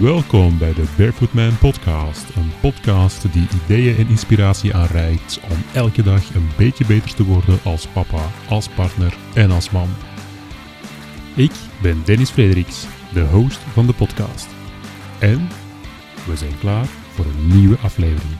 Welkom bij de Barefoot Man Podcast. Een podcast die ideeën en inspiratie aanreikt om elke dag een beetje beter te worden als papa, als partner en als man. Ik ben Dennis Frederiks, de host van de podcast. En we zijn klaar voor een nieuwe aflevering.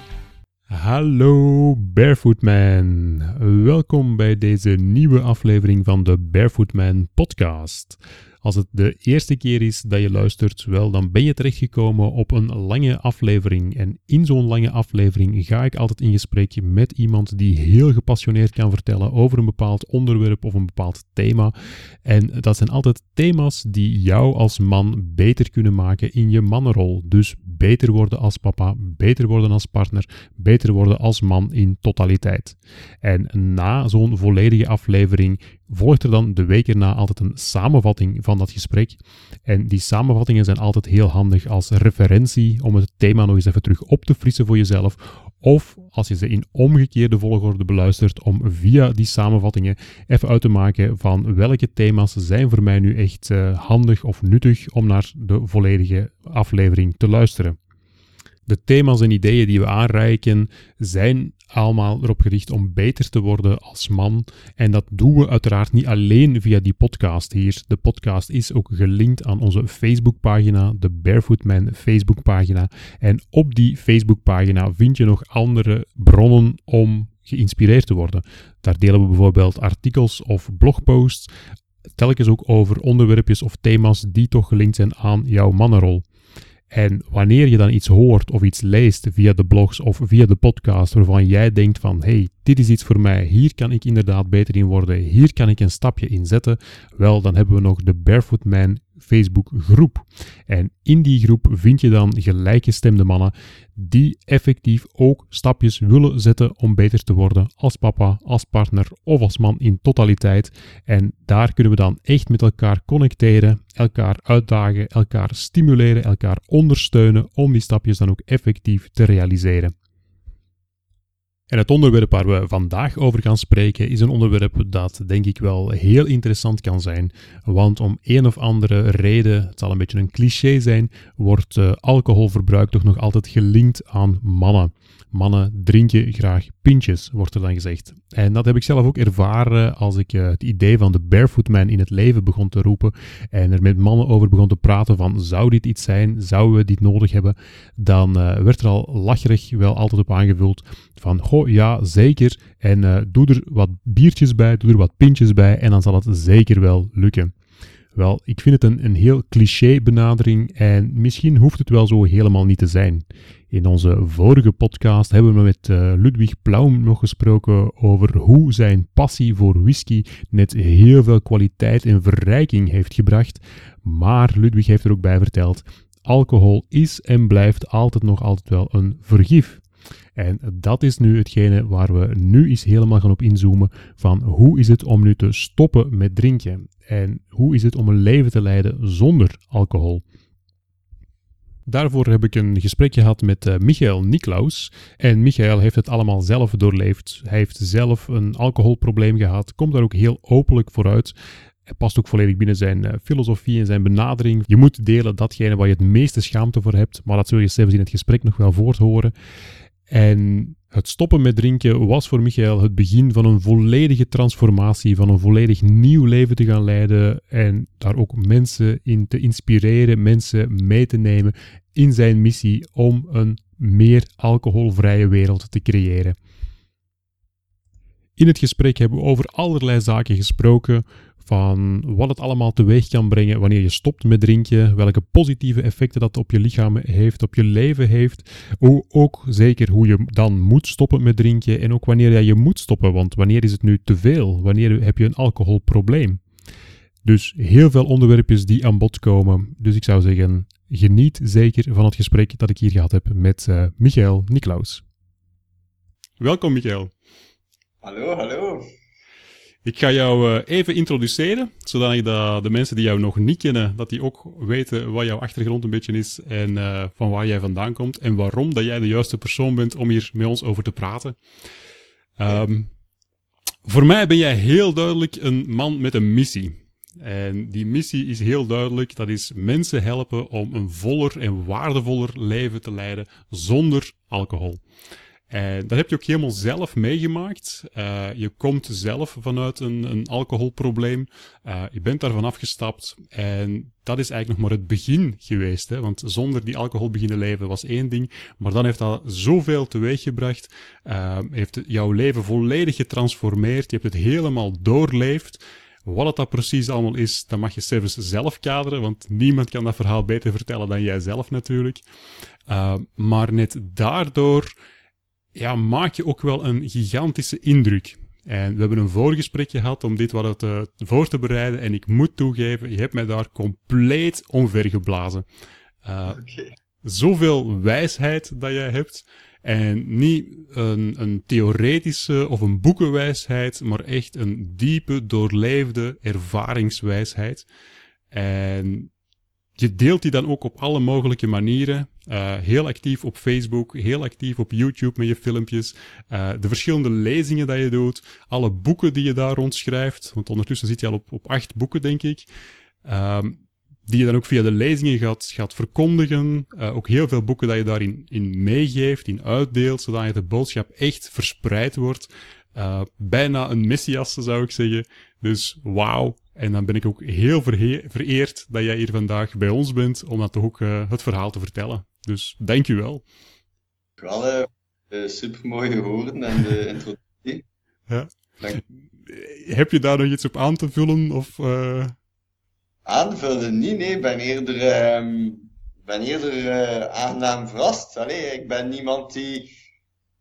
Hallo Barefoot Man. Welkom bij deze nieuwe aflevering van de Barefoot Man Podcast. Als het de eerste keer is dat je luistert, wel, dan ben je terechtgekomen op een lange aflevering. En in zo'n lange aflevering ga ik altijd in gesprek met iemand die heel gepassioneerd kan vertellen over een bepaald onderwerp of een bepaald thema. En dat zijn altijd thema's die jou als man beter kunnen maken in je mannenrol. Dus beter worden als papa, beter worden als partner, beter worden als man in totaliteit. En na zo'n volledige aflevering volgt er dan de week erna altijd een samenvatting van dat gesprek. En die samenvattingen zijn altijd heel handig als referentie om het thema nog eens even terug op te frissen voor jezelf. Of als je ze in omgekeerde volgorde beluistert, om via die samenvattingen even uit te maken van welke thema's zijn voor mij nu echt uh, handig of nuttig om naar de volledige aflevering te luisteren. De thema's en ideeën die we aanreiken zijn allemaal erop gericht om beter te worden als man. En dat doen we uiteraard niet alleen via die podcast hier. De podcast is ook gelinkt aan onze Facebookpagina, de Barefoot Man Facebookpagina. En op die Facebookpagina vind je nog andere bronnen om geïnspireerd te worden. Daar delen we bijvoorbeeld artikels of blogposts, telkens ook over onderwerpjes of thema's die toch gelinkt zijn aan jouw mannenrol. En wanneer je dan iets hoort of iets leest via de blogs of via de podcast waarvan jij denkt van hey, dit is iets voor mij, hier kan ik inderdaad beter in worden, hier kan ik een stapje in zetten, wel dan hebben we nog de Barefoot Man Facebook groep. En in die groep vind je dan gelijkgestemde mannen die effectief ook stapjes willen zetten om beter te worden als papa, als partner of als man in totaliteit. En daar kunnen we dan echt met elkaar connecteren, elkaar uitdagen, elkaar stimuleren, elkaar ondersteunen om die stapjes dan ook effectief te realiseren. En het onderwerp waar we vandaag over gaan spreken is een onderwerp dat denk ik wel heel interessant kan zijn. Want om een of andere reden, het zal een beetje een cliché zijn, wordt uh, alcoholverbruik toch nog altijd gelinkt aan mannen. Mannen drinken graag pintjes, wordt er dan gezegd. En dat heb ik zelf ook ervaren als ik uh, het idee van de Barefoot Man in het leven begon te roepen en er met mannen over begon te praten van zou dit iets zijn, zouden we dit nodig hebben, dan uh, werd er al lacherig wel altijd op aangevuld van goh ja zeker en uh, doe er wat biertjes bij, doe er wat pintjes bij en dan zal het zeker wel lukken. Wel, ik vind het een, een heel cliché benadering en misschien hoeft het wel zo helemaal niet te zijn. In onze vorige podcast hebben we met uh, Ludwig Plaum nog gesproken over hoe zijn passie voor whisky net heel veel kwaliteit en verrijking heeft gebracht. Maar Ludwig heeft er ook bij verteld, alcohol is en blijft altijd nog altijd wel een vergif. En dat is nu hetgene waar we nu eens helemaal gaan op inzoomen van hoe is het om nu te stoppen met drinken en hoe is het om een leven te leiden zonder alcohol. Daarvoor heb ik een gesprek gehad met uh, Michael Niklaus. En Michael heeft het allemaal zelf doorleefd. Hij heeft zelf een alcoholprobleem gehad, komt daar ook heel openlijk vooruit. Hij past ook volledig binnen zijn uh, filosofie en zijn benadering. Je moet delen datgene waar je het meeste schaamte voor hebt, maar dat zul je zelfs in het gesprek nog wel voorthoren. En het stoppen met drinken was voor Michael het begin van een volledige transformatie, van een volledig nieuw leven te gaan leiden en daar ook mensen in te inspireren, mensen mee te nemen in zijn missie om een meer alcoholvrije wereld te creëren. In het gesprek hebben we over allerlei zaken gesproken, van wat het allemaal teweeg kan brengen wanneer je stopt met drinken, welke positieve effecten dat op je lichaam heeft, op je leven heeft, ook zeker hoe je dan moet stoppen met drinken en ook wanneer je moet stoppen, want wanneer is het nu te veel, wanneer heb je een alcoholprobleem. Dus heel veel onderwerpjes die aan bod komen. Dus ik zou zeggen, geniet zeker van het gesprek dat ik hier gehad heb met uh, Michael Niklaus. Welkom Michael. Hallo, hallo. Ik ga jou uh, even introduceren, zodat de mensen die jou nog niet kennen, dat die ook weten wat jouw achtergrond een beetje is en uh, van waar jij vandaan komt en waarom dat jij de juiste persoon bent om hier met ons over te praten. Um, voor mij ben jij heel duidelijk een man met een missie. En die missie is heel duidelijk. Dat is mensen helpen om een voller en waardevoller leven te leiden zonder alcohol. En dat heb je ook helemaal zelf meegemaakt. Uh, je komt zelf vanuit een, een alcoholprobleem. Uh, je bent daarvan afgestapt. En dat is eigenlijk nog maar het begin geweest. Hè? Want zonder die alcohol beginnen leven was één ding. Maar dan heeft dat zoveel teweeggebracht. Uh, heeft jouw leven volledig getransformeerd. Je hebt het helemaal doorleefd. Wat het dat precies allemaal is, dat mag je zelfs zelf kaderen, want niemand kan dat verhaal beter vertellen dan jij zelf natuurlijk. Maar net daardoor ja, maak je ook wel een gigantische indruk. En we hebben een voorgesprekje gehad om dit wat uh, voor te bereiden. En ik moet toegeven, je hebt mij daar compleet omvergeblazen. Uh, okay. Zoveel wijsheid dat jij hebt. En niet een, een theoretische of een boekenwijsheid, maar echt een diepe, doorleefde ervaringswijsheid. En je deelt die dan ook op alle mogelijke manieren. Uh, heel actief op Facebook, heel actief op YouTube met je filmpjes. Uh, de verschillende lezingen dat je doet. Alle boeken die je daar rondschrijft. Want ondertussen zit je al op, op acht boeken, denk ik. Um, die je dan ook via de lezingen gaat, gaat verkondigen. Uh, ook heel veel boeken dat je daarin in meegeeft, in uitdeelt, zodat de boodschap echt verspreid wordt. Bijna een messias, zou ik zeggen. Dus wauw. En dan ben ik ook heel vereerd dat jij hier vandaag bij ons bent om dat toch ook uh, het verhaal te vertellen. Dus dank je wel. Wel, uh, super mooie woorden en de introductie. Ja. Dank. Heb je daar nog iets op aan te vullen? Of. Aanvullen? Nee, nee, ik ben eerder, um, ben eerder aangenaam verrast. Allee, ik ben niemand die.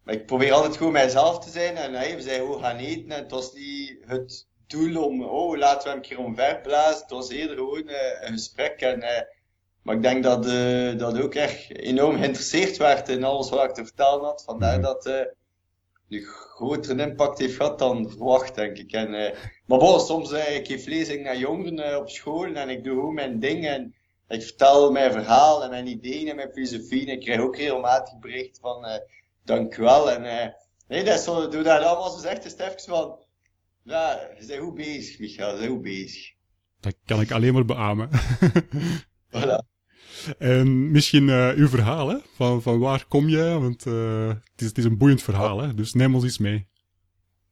ik probeer altijd gewoon mijzelf te zijn. En hey, we zijn hoe gaan eten. En het was niet het doel om, oh, laten we hem een keer omverblazen. Het was eerder gewoon een gesprek. En maar ik denk dat, uh, dat ook echt enorm geïnteresseerd werd in alles wat ik te vertellen had. Vandaar mm dat uh, nu grotere impact heeft gehad dan verwacht, denk ik. En, uh, maar bon, soms uh, ik geef lezing naar jongeren op school en ik doe gewoon mijn ding. En ik vertel mijn verhaal en mijn ideeën en mijn filosofie. En ik krijg ook regelmatig bericht van uh, dank u wel. En nee, dat is zo, doe dat allemaal zo zegt, is het van, ja, je bent goed bezig, bent goed bezig. Dat kan ik alleen maar beamen. voilà. En misschien uh, uw verhaal, hè? Van, van waar kom je? Want uh, het, is, het is een boeiend verhaal, hè? Dus neem ons eens mee.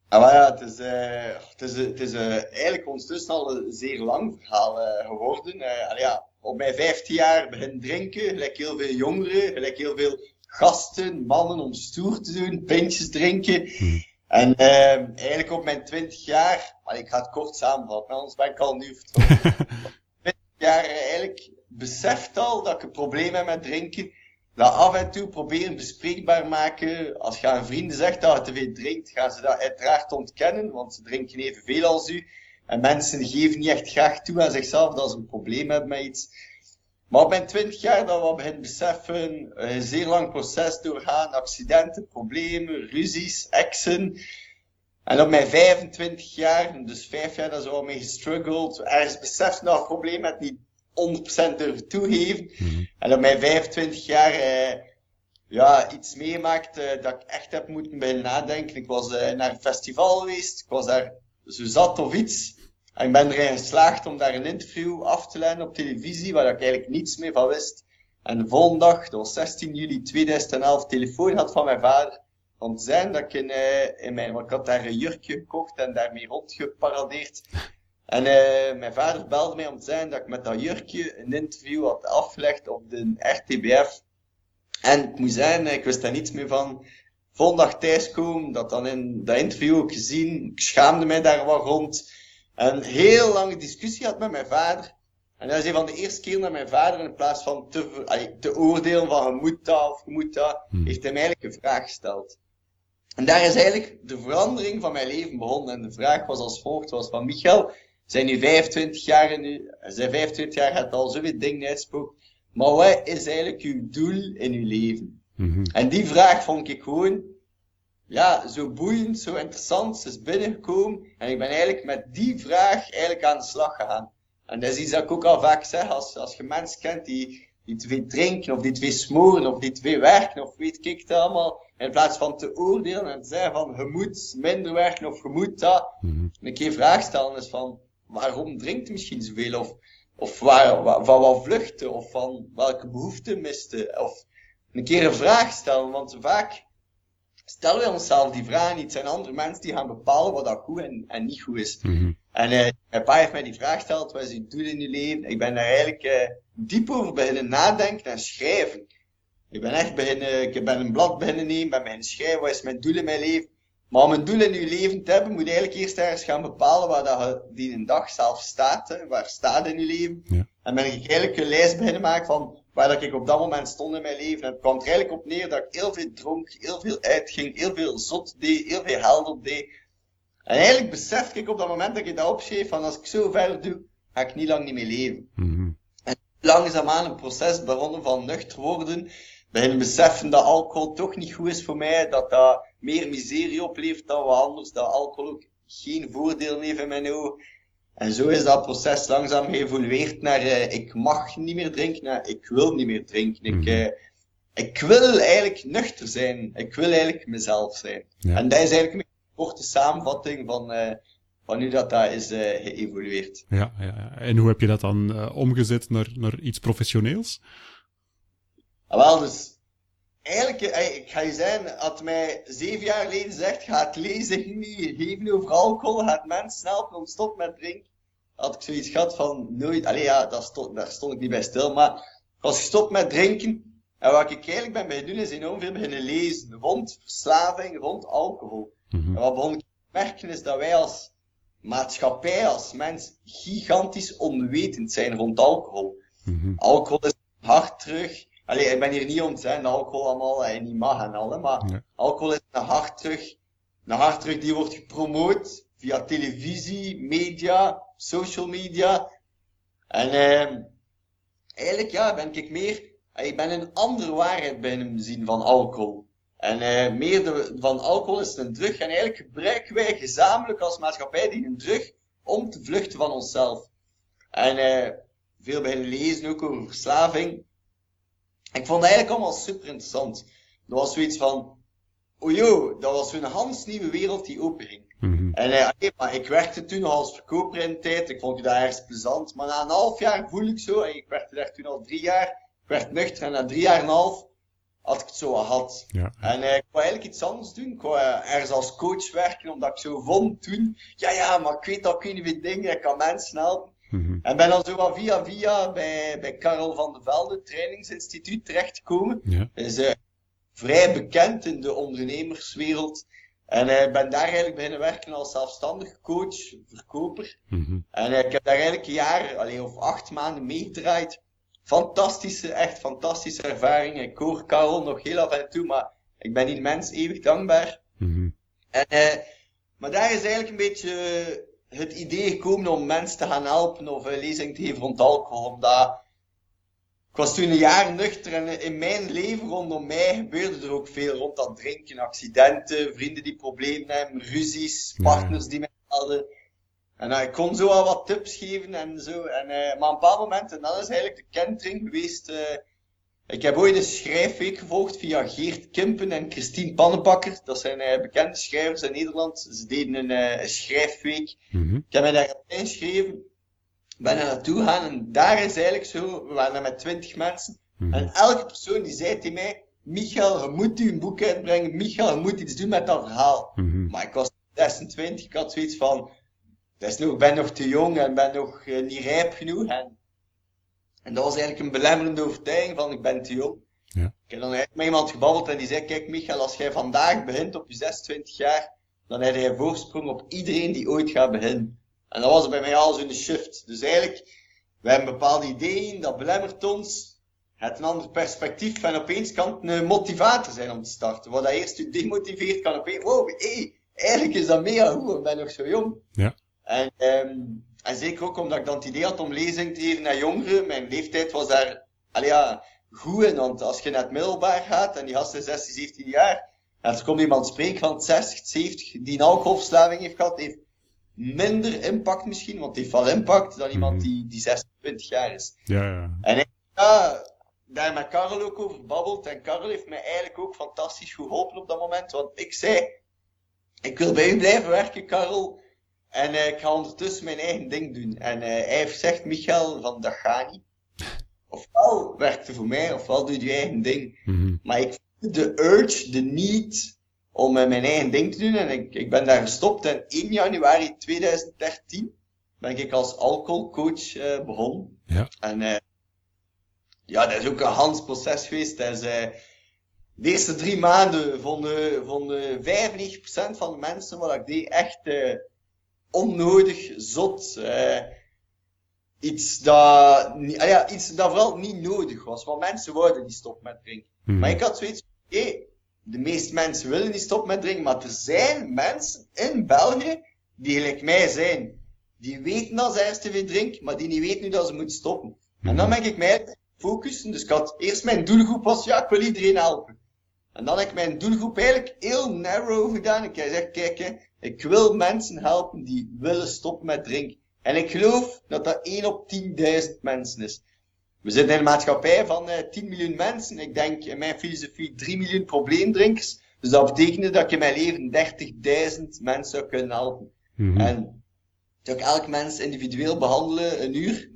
Ah, maar ja, het is, uh, het is, het is eigenlijk ondertussen al een zeer lang verhaal geworden. ja, op mijn 15 jaar begin drinken, gelijk heel veel jongeren, gelijk heel veel gasten, mannen om stoer te doen, pintjes drinken. Hmm. En eigenlijk op mijn 20 jaar, maar ik ga het kort samenvatten, anders ben ik al nu vertrokken. 20 jaar eigenlijk beseft al dat ik een probleem heb met drinken. Dat af en toe proberen bespreekbaar maken. Als je aan vrienden zegt dat je te veel drinkt, gaan ze dat uiteraard ontkennen, want ze drinken evenveel als u. En mensen geven niet echt graag toe aan zichzelf dat ze een probleem hebben met iets. Maar op mijn 20 jaar dat we beginnen beseffen, een zeer lang proces doorgaan, accidenten, problemen, ruzies, exen. En op mijn 25 jaar, dus 5 jaar, dat is al mee gestruggeld, ergens beseft dat een probleem met niet 100% durven toegeven. Mhm. En op mijn 25 jaar uh, ja, iets meemaakt dat ik echt heb moeten bij nadenken. Ik was uh, naar een festival geweest, ik was daar zo zat of iets. Ik ben erin geslaagd om daar een interview af te leiden op televisie, waar ik eigenlijk niets meer van wist. En de volgende dag, dat was 16 juli 2011, telefoon had van mijn vader. Om te zijn dat ik in, in mijn, want ik had daar een jurkje gekocht en daarmee rondgeparadeerd. En uh, mijn vader belde mij om te zeggen dat ik met dat jurkje een interview had afgelegd op de RTBF. En ik moet zeggen, ik wist daar niets meer van. Volgende dag thuiskomen, dat dan in dat interview ook gezien. Ik schaamde mij daar wat rond. Een heel lange discussie had met mijn vader. En dat is een van de eerste keer dat mijn vader in plaats van te, allee, te oordelen van je moet dat of je moet dat, hmm. heeft mij eigenlijk een vraag gesteld. En daar is eigenlijk de verandering van mijn leven begonnen. En de vraag was als volgt, was van Michael, zijn nu 25 jaar en nu, zijn 25 jaar het al zoveel dingen uitspook. Maar wat is eigenlijk uw doel in uw leven? Mm En die vraag vond ik gewoon, ja, zo boeiend, zo interessant. Ze is binnengekomen en ik ben eigenlijk met die vraag eigenlijk aan de slag gegaan. En dat is iets dat ik ook al vaak zeg, als, als je mensen kent die, die te veel drinken, of die te veel smoren, of die te veel werken, of weet ik het allemaal. In plaats van te oordelen en te zeggen van, je moet minder werken, of je moet dat. -hmm. Een keer vraag stellen is van, waarom drinkt misschien zoveel? Of, of waar, waar, van wat vluchten? Of van welke behoeften miste? Of een keer een vraag stellen, want vaak stellen wij onszelf die vraag niet. Het zijn andere mensen die gaan bepalen wat dat goed en, en niet goed is. Mhm. En uh, mijn pa heeft mij die vraag gesteld, wat is je doel in je leven? Ik ben daar eigenlijk uh, diep over beginnen nadenken en schrijven. Ik ben echt beginnen, ik ben een blad beginnen nemen, ben beginnen schrijven, wat is mijn doel in mijn leven? Maar om een doel in je leven te hebben, moet je eigenlijk eerst ergens gaan bepalen waar dat je die een dag zelf staat. Hè, waar staat in je leven. Ja. En ben ik eigenlijk een lijst beginnen maken van waar dat ik op dat moment stond in mijn leven. En het kwam er eigenlijk op neer dat ik heel veel dronk, heel veel uitging, heel veel zot deed, heel veel held op deed. En eigenlijk besefte ik op dat moment dat ik dat opschreef van als ik zo verder doe, ga ik niet lang niet meer leven. Mhm. En langzaamaan een proces begonnen van nuchter worden, beginnen beseffen dat alcohol toch niet goed is voor mij, dat dat meer miserie oplevert dan wat anders, dat alcohol ook geen voordeel heeft in mijn ogen. En zo is dat proces langzaam geëvolueerd naar uh, ik mag niet meer drinken, naar ik wil niet meer drinken. Ik, uh, ik wil eigenlijk nuchter zijn. Ik wil eigenlijk mezelf zijn. Ja. En dat is eigenlijk een korte samenvatting van, uh, van hoe dat, dat is geëvolueerd. Ja, ja, ja. En hoe heb je dat dan omgezet naar, naar iets professioneels? Ah, wel, dus eigenlijk, eh, ik ga je zeggen, had mij zeven jaar geleden gezegd, ga het lezen niet geven over alcohol, gaat mensen helpen om stop met drinken. Had ik zoiets gehad van nooit, allee ja, dat stond, daar stond ik niet bij stil, maar ik was gestopt met drinken. En wat ik eigenlijk ben bij doen is enorm veel beginnen lezen rond verslaving, rond alcohol. Mhm. En wat begon ik te merken is dat wij als maatschappij, als mens, gigantisch onwetend zijn rond alcohol. Mhm. Alcohol is hard terug. Allee, ik ben hier niet om te zeggen alcohol allemaal eh, niet mag en al, hè, maar alcohol is een hard terug. Een hard terug die wordt gepromoot via televisie, media, social media. En ehm eigenlijk ja, ben ik meer, eh, ik ben een andere waarheid bij hem zien van alcohol. En eh meer de, van alcohol is een drug. En eigenlijk gebruiken wij gezamenlijk als maatschappij die een drug om te vluchten van onszelf. En eh veel beginnen lezen ook over verslaving. Ik vond het eigenlijk allemaal super interessant. Dat was zoiets van, joh, dat was zo'n hans nieuwe wereld die openging. Mhm. En eh, maar ik werkte toen nog als verkoper in de tijd. Ik vond het daar ergens plezant. Maar na een half jaar voel ik zo, en ik werkte daar toen al drie jaar. Ik werd nuchter en na drie jaar en een half had ik het zo gehad. Ja. En eh, ik wou eigenlijk iets anders doen. Ik wou eh, ergens als coach werken, omdat ik zo vond toen, ja ja, maar ik weet dat ik weet niet dingen, ik kan mensen helpen. Mhm. En ben dan zo wat via via bij, bij Karel van de Velde Trainingsinstituut terechtgekomen. Ja. Hij is eh, vrij bekend in de ondernemerswereld. En ik ben daar eigenlijk beginnen werken als zelfstandig coach, verkoper. Mhm. En eh, ik heb daar eigenlijk een jaar, alleen of acht maanden meegedraaid. Fantastische, echt fantastische ervaring. Ik hoor Karel nog heel af en toe, maar ik ben die mens eeuwig dankbaar. Mhm. En, eh, maar daar is eigenlijk een beetje het idee gekomen om mensen te gaan helpen of uh, lezing te geven rond alcohol. Omdat ik was toen een jaar nuchter en in mijn leven rondom mij gebeurde er ook veel rond dat drinken. Accidenten, vrienden die problemen hebben, ruzies, Ja. partners die mij hadden. En uh, ik kon zo al wat tips geven en zo. En, uh, maar op een bepaald moment, en dat is eigenlijk de kentering geweest. Ik heb ooit een schrijfweek gevolgd via Geert Kimpen en Christine Pannenbakker. Dat zijn uh, bekende schrijvers in Nederland. Ze deden een, uh, een schrijfweek. Mhm. Ik heb mij daar ingeschreven. Ben er naartoe gegaan en daar is eigenlijk zo, we waren daar met twintig mensen. Mhm. En elke persoon die zei tegen mij, Michael, je moet u een boek uitbrengen. Michael, je moet iets doen met dat verhaal. Mhm. Maar ik was 26, ik had zoiets van, dat is nog, ik ben nog te jong en ben nog uh, niet rijp genoeg. En, en dat was eigenlijk een belemmerende overtuiging van, ik ben te jong. Ja. Ik heb dan eigenlijk met iemand gebabbeld en die zei, kijk Michael, als jij vandaag begint op je 26 jaar, dan heb je voorsprong op iedereen die ooit gaat beginnen. En dat was bij mij al zo'n shift. Dus eigenlijk, we hebben bepaalde ideeën, dat belemmert ons. Het een ander perspectief en opeens kan het een motivator zijn om te starten. Wat dat eerst je demotiveert, kan opeens, wow, hey, eigenlijk is dat mega goed, ik ben nog zo jong. Ja. En, um, en zeker ook omdat ik dan het idee had om lezing te geven naar jongeren. Mijn leeftijd was daar, allee ja, goed in. Want als je naar het middelbaar gaat en die gast is 16, 17 jaar. En er komt iemand spreken van 60, 70 die een alcoholverslaving heeft gehad, heeft minder impact misschien, want heeft wel impact dan iemand Mhm. die, die 26 jaar is. Ja, ja. En ik ja, daar met Karel ook over babbeld. En Karel heeft mij eigenlijk ook fantastisch geholpen op dat moment. Want ik zei, ik wil bij u blijven werken, Karel. En uh, ik ga ondertussen mijn eigen ding doen. En uh, hij heeft gezegd, Michael, van dat gaat niet. Ofwel werkt het voor mij, ofwel doe je je eigen ding. Mhm. Maar ik voel de urge, de need om uh, mijn eigen ding te doen. En ik, ik ben daar gestopt. En 1 januari 2013 ben ik als alcoholcoach begonnen. Ja. En ja, dat is ook een Hans proces geweest. Dat is, de eerste drie maanden vonden, vonden 95% van de mensen wat ik deed echt onnodig, zot. Uh, iets, dat, ah ja, iets dat vooral niet nodig was. Want mensen wouden niet stoppen met drinken. Mhm. Maar ik had zoiets van, de meeste mensen willen niet stoppen met drinken. Maar er zijn mensen in België die gelijk mij zijn. Die weten dat ze ergens te veel drinken, maar die niet weten nu dat ze moeten stoppen. En dan ben ik mij focussen. Dus ik had eerst mijn doelgroep was, ja, ik wil iedereen helpen. En dan heb ik mijn doelgroep eigenlijk heel narrow gedaan. Ik heb gezegd, kijk, hè, ik wil mensen helpen die willen stoppen met drinken. En ik geloof dat dat 1 op 10.000 mensen is. We zitten in een maatschappij van uh, 10 miljoen mensen. Ik denk in mijn filosofie 3 miljoen probleemdrinkers. Dus dat betekende dat ik in mijn leven 30.000 mensen zou kunnen helpen. Mhm. En zou ik elk mens individueel behandelen, een uur,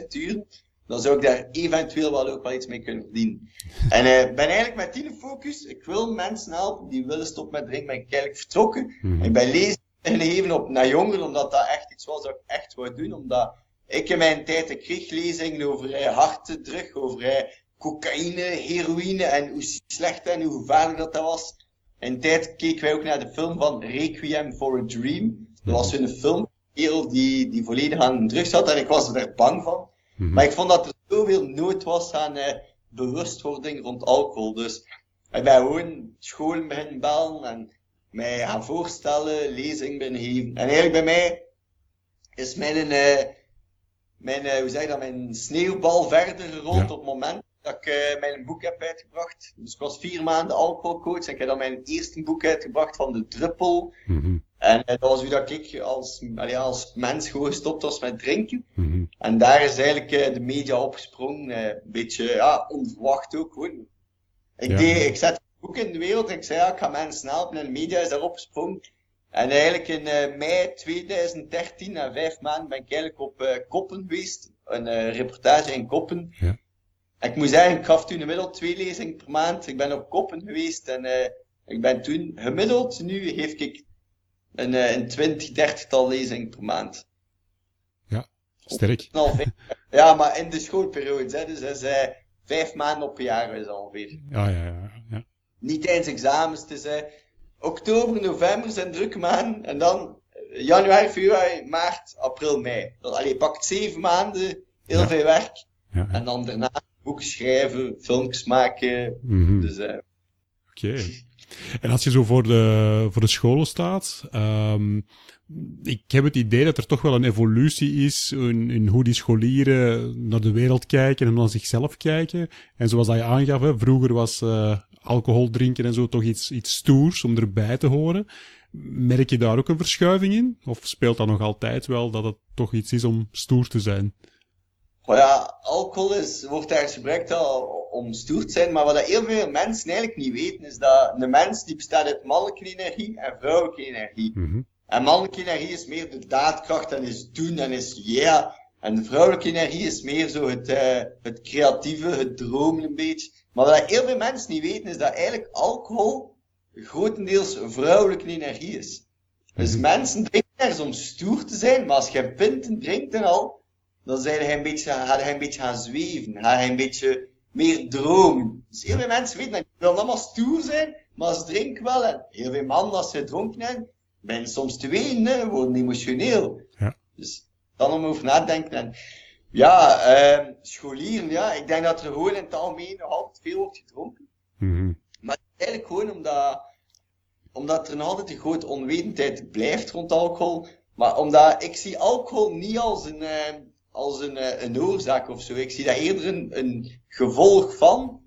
30.000 uur, dan zou ik daar eventueel wel ook wel iets mee kunnen verdienen. En ik uh, ben eigenlijk met die focus, ik wil mensen helpen die willen stoppen met drinken, ben ik eigenlijk vertrokken. Mhm. Ik ben lezen gegeven op naar jongeren, omdat dat echt iets was dat ik echt wou doen, omdat ik in mijn tijd, ik kreeg lezingen over uh, hartdruk, over uh, cocaïne, heroïne en hoe slecht en hoe gevaarlijk dat, dat was. In tijd keken wij ook naar de film van Requiem for a Dream. Dat was een film, een die, die volledig aan drugs had en ik was er bang van. Mhm. Maar ik vond dat er zoveel nood was aan uh, bewustwording rond alcohol. Dus ik ben gewoon scholen beginnen bellen en mij gaan voorstellen, lezing beginnen geven. En eigenlijk bij mij is mijn, uh, mijn uh, hoe zeg je dat, mijn sneeuwbal verder gerold Ja. op het moment dat ik uh, mijn boek heb uitgebracht. Dus ik was vier maanden alcoholcoach en ik heb dan mijn eerste boek uitgebracht van de druppel. Mhm. En uh, dat was hoe dat ik als, als mens gewoon gestopt was met drinken. Mhm. En daar is eigenlijk uh, de media opgesprongen. Uh, een beetje, ja, onverwacht ook gewoon. Ik, Ja. deed, ik een boek in de wereld en ik zei, ja, ik ga mensen helpen. En de media is daarop gesprongen. En eigenlijk in uh, mei 2013, na vijf maanden, ben ik eigenlijk op uh, Koppen geweest. Een uh, reportage in Koppen. Ja. En ik moet zeggen, ik gaf toen gemiddeld twee lezingen per maand. Ik ben op Koppen geweest en ik ben toen gemiddeld, nu geef ik een, uh, een 20, 30 tal lezingen per maand. Sterk. Al vijf- ja, maar in de schoolperiode, hè, dus dat is uh, vijf maanden op een jaar is ongeveer. Ja, ja, ja. ja. Niet tijdens examens, het is uh, oktober, november zijn drukke maanden en dan januari, februari, maart, april, mei. Dat, allee, pakt zeven maanden, heel Ja. veel werk. ja. En dan daarna boeken schrijven, filmpjes maken. Mhm. Dus Oké. En als je zo voor de, voor de scholen staat, ehm, ik heb het idee dat er toch wel een evolutie is in, in hoe die scholieren naar de wereld kijken en naar zichzelf kijken. En zoals dat je aangaf, vroeger was eh, alcohol drinken en zo toch iets, iets stoers om erbij te horen. Merk je daar ook een verschuiving in? Of speelt dat nog altijd wel dat het toch iets is om stoer te zijn? Ja, alcohol is, wordt ergens gebruikt al om stoer te zijn, maar wat heel veel mensen eigenlijk niet weten, is dat de mens die bestaat uit mannelijke energie en vrouwelijke energie. Mhm. En mannelijke energie is meer de daadkracht en is doen en is yeah. En de vrouwelijke energie is meer zo het, uh, het creatieve, het dromen een beetje. Maar wat heel veel mensen niet weten, is dat eigenlijk alcohol grotendeels vrouwelijke energie is. Dus Mhm. mensen drinken ergens om stoer te zijn, maar als je pinten drinkt en al, dan zijn hij een beetje, gaat hij een beetje gaan zweven. Gaat hij een beetje meer dromen. Dus heel veel mensen weten dat die willen allemaal stoer zijn, maar ze drinken wel. En heel veel mannen, als ze dronken zijn, ben soms te wenen, worden emotioneel. Ja. Dus dan om over na te denken. En, ja, uh, scholieren, ja, ik denk dat er gewoon in het algemeen nog altijd veel wordt gedronken. Mhm. Maar eigenlijk gewoon omdat, omdat er nog altijd een grote onwetendheid blijft rond alcohol. Maar omdat ik zie alcohol niet als een, uh, als een, uh, een oorzaak of zo. Ik zie dat eerder een, een gevolg van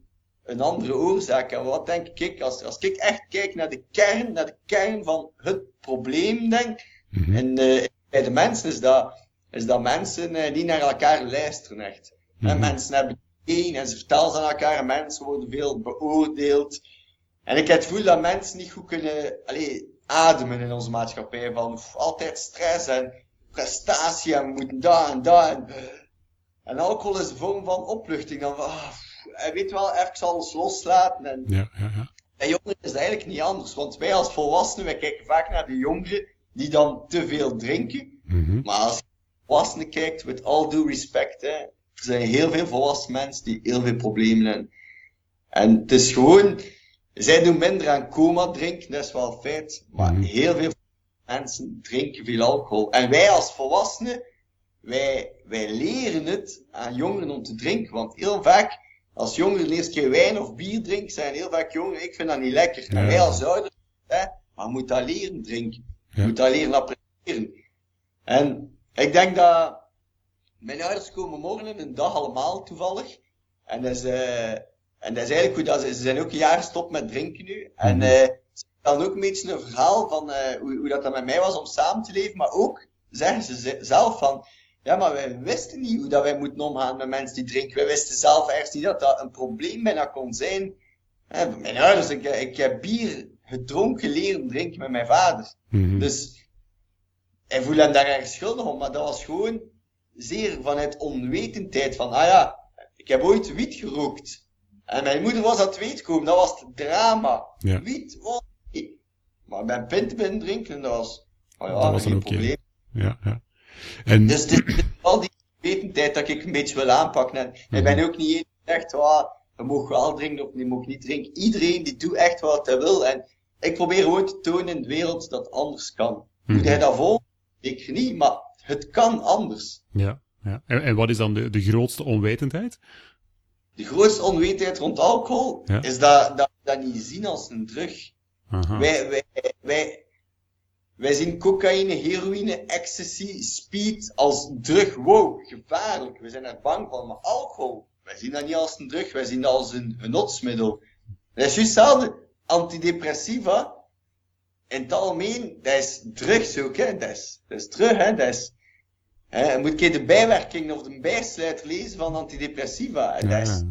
een andere oorzaak. En wat denk ik, als, als ik echt kijk naar de kern, naar de kern van het probleem, denk Mhm. en uh, bij de mensen is dat, is dat mensen uh, niet naar elkaar luisteren echt. Mhm. En mensen hebben één en ze vertellen ze aan elkaar en mensen worden veel beoordeeld. En ik heb het gevoel dat mensen niet goed kunnen, allee, ademen in onze maatschappij. Van altijd stress en prestatie en we moeten daar en daar. En, en alcohol is een vorm van opluchting. Dan ah, hij weet wel, even alles loslaten. En, ja, ja, ja. Bij jongeren is het eigenlijk niet anders. Want wij als volwassenen, wij kijken vaak naar de jongeren die dan te veel drinken. Mhm. Maar als je volwassenen kijkt, with all due respect, hè, er zijn heel veel volwassen mensen die heel veel problemen hebben. En het is gewoon, zij doen minder aan coma drinken, dat is wel een feit. Maar Mhm. heel veel mensen drinken veel alcohol. En wij als volwassenen, wij, wij leren het aan jongeren om te drinken. Want heel vaak, als jongeren de eerste keer wijn of bier drinken, zijn heel vaak jongeren, ik vind dat niet lekker. Ja. En wij als ouders, hè, maar moet dat leren drinken. Je Ja. moet dat leren appreciëren. En ik denk dat mijn ouders komen morgen een dag allemaal toevallig. En dat is, eh, en dat is eigenlijk goed. Dat ze, ze zijn ook een jaar gestopt met drinken nu. En Mhm. Eh, vertellen ook een beetje een verhaal van eh, hoe, hoe dat, dat met mij was om samen te leven. Maar ook zeggen ze ze- zelf van, ja, maar wij wisten niet hoe dat wij moeten omgaan met mensen die drinken. Wij wisten zelf ergens niet dat dat een probleem bijna kon zijn. Hè, mijn ouders, ik, ik heb bier gedronken leren drinken met mijn vader. Mhm. Dus, hij voelde hem daar ergens schuldig om, maar dat was gewoon zeer vanuit onwetendheid van, ah ja, ik heb ooit wiet gerookt. En mijn moeder was dat weet komen, dat was het drama. Ja. Wiet was. Maar ben pinten binnen drinken en dat was, oh ja, Dat was geen probleem. Ja, ja. En, Dus dit is al die wetendheid dat ik een beetje wil aanpakken. En ik ben ook niet zegt, ah, je mag wel drinken of je mag niet drinken. Iedereen die doet echt wat hij wil. En ik probeer gewoon te tonen in de wereld dat het anders kan. Mhm. Hoe hij dat volgt, ik niet, maar het kan anders. ja, ja. En, en wat is dan de, de grootste onwetendheid? De grootste onwetendheid rond alcohol Ja. is dat, dat dat niet zien als een drug. Aha. Wij, wij, wij, wij zien cocaïne, heroïne, ecstasy, speed als drug. Wow, gevaarlijk. We zijn er bang van. Maar alcohol, wij zien dat niet als een drug. Wij zien dat als een genotsmiddel. Dat is juist hetzelfde. Antidepressiva, in het algemeen, dat is drugs ook, hè. Dat is, dat is terug, hè. Dat is, hè. Je moet keer de bijwerking of de bijsluiter lezen van antidepressiva. Dat is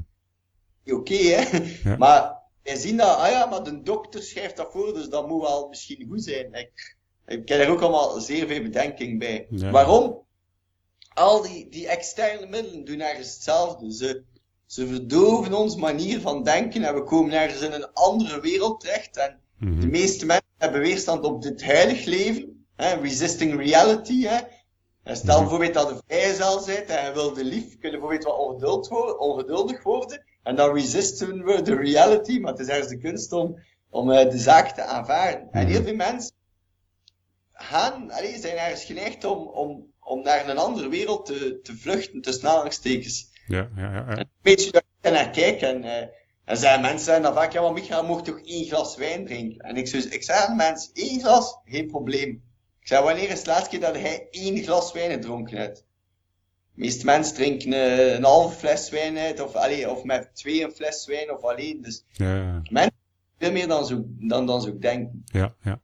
ja. oké, hè. Ja. Maar wij zien dat, ah ja, maar de dokter schrijft dat voor, dus dat moet wel misschien goed zijn. Ik, ik heb er ook allemaal zeer veel bedenking bij. Ja. Waarom? Al die, die externe middelen doen ergens hetzelfde. Ze, ze verdoven ons manier van denken en we komen ergens in een andere wereld terecht. En Mhm. de meeste mensen hebben weerstand op dit heilig leven. Hè, resisting reality. Hè. En stel Mhm. bijvoorbeeld dat je vrijgezel bent en je wilde lief, kun je bijvoorbeeld wat ongeduld worden, ongeduldig worden. En dan resisten we de reality, maar het is ergens de kunst om, om eh, de zaak te aanvaarden. En heel veel mensen gaan, allee, zijn ergens geneigd om, om, om naar een andere wereld te, te vluchten, tussen aanhalingstekens. Ja, ja, ja. ja. Een beetje naar kijk en, eh, en zijn mensen zijn dan vaak, ja maar Micha, je mag toch één glas wijn drinken? En ik, ik zeg aan de mensen, één glas, geen probleem. Ik zeg, wanneer is de laatste keer dat hij één glas wijn gedronken hebt? Meeste mensen drinken eh, een halve fles wijn uit, of, allee, of met twee een fles wijn, of alleen. Dus ja, ja. veel meer dan zo, dan, dan zo denken. Ja, ja.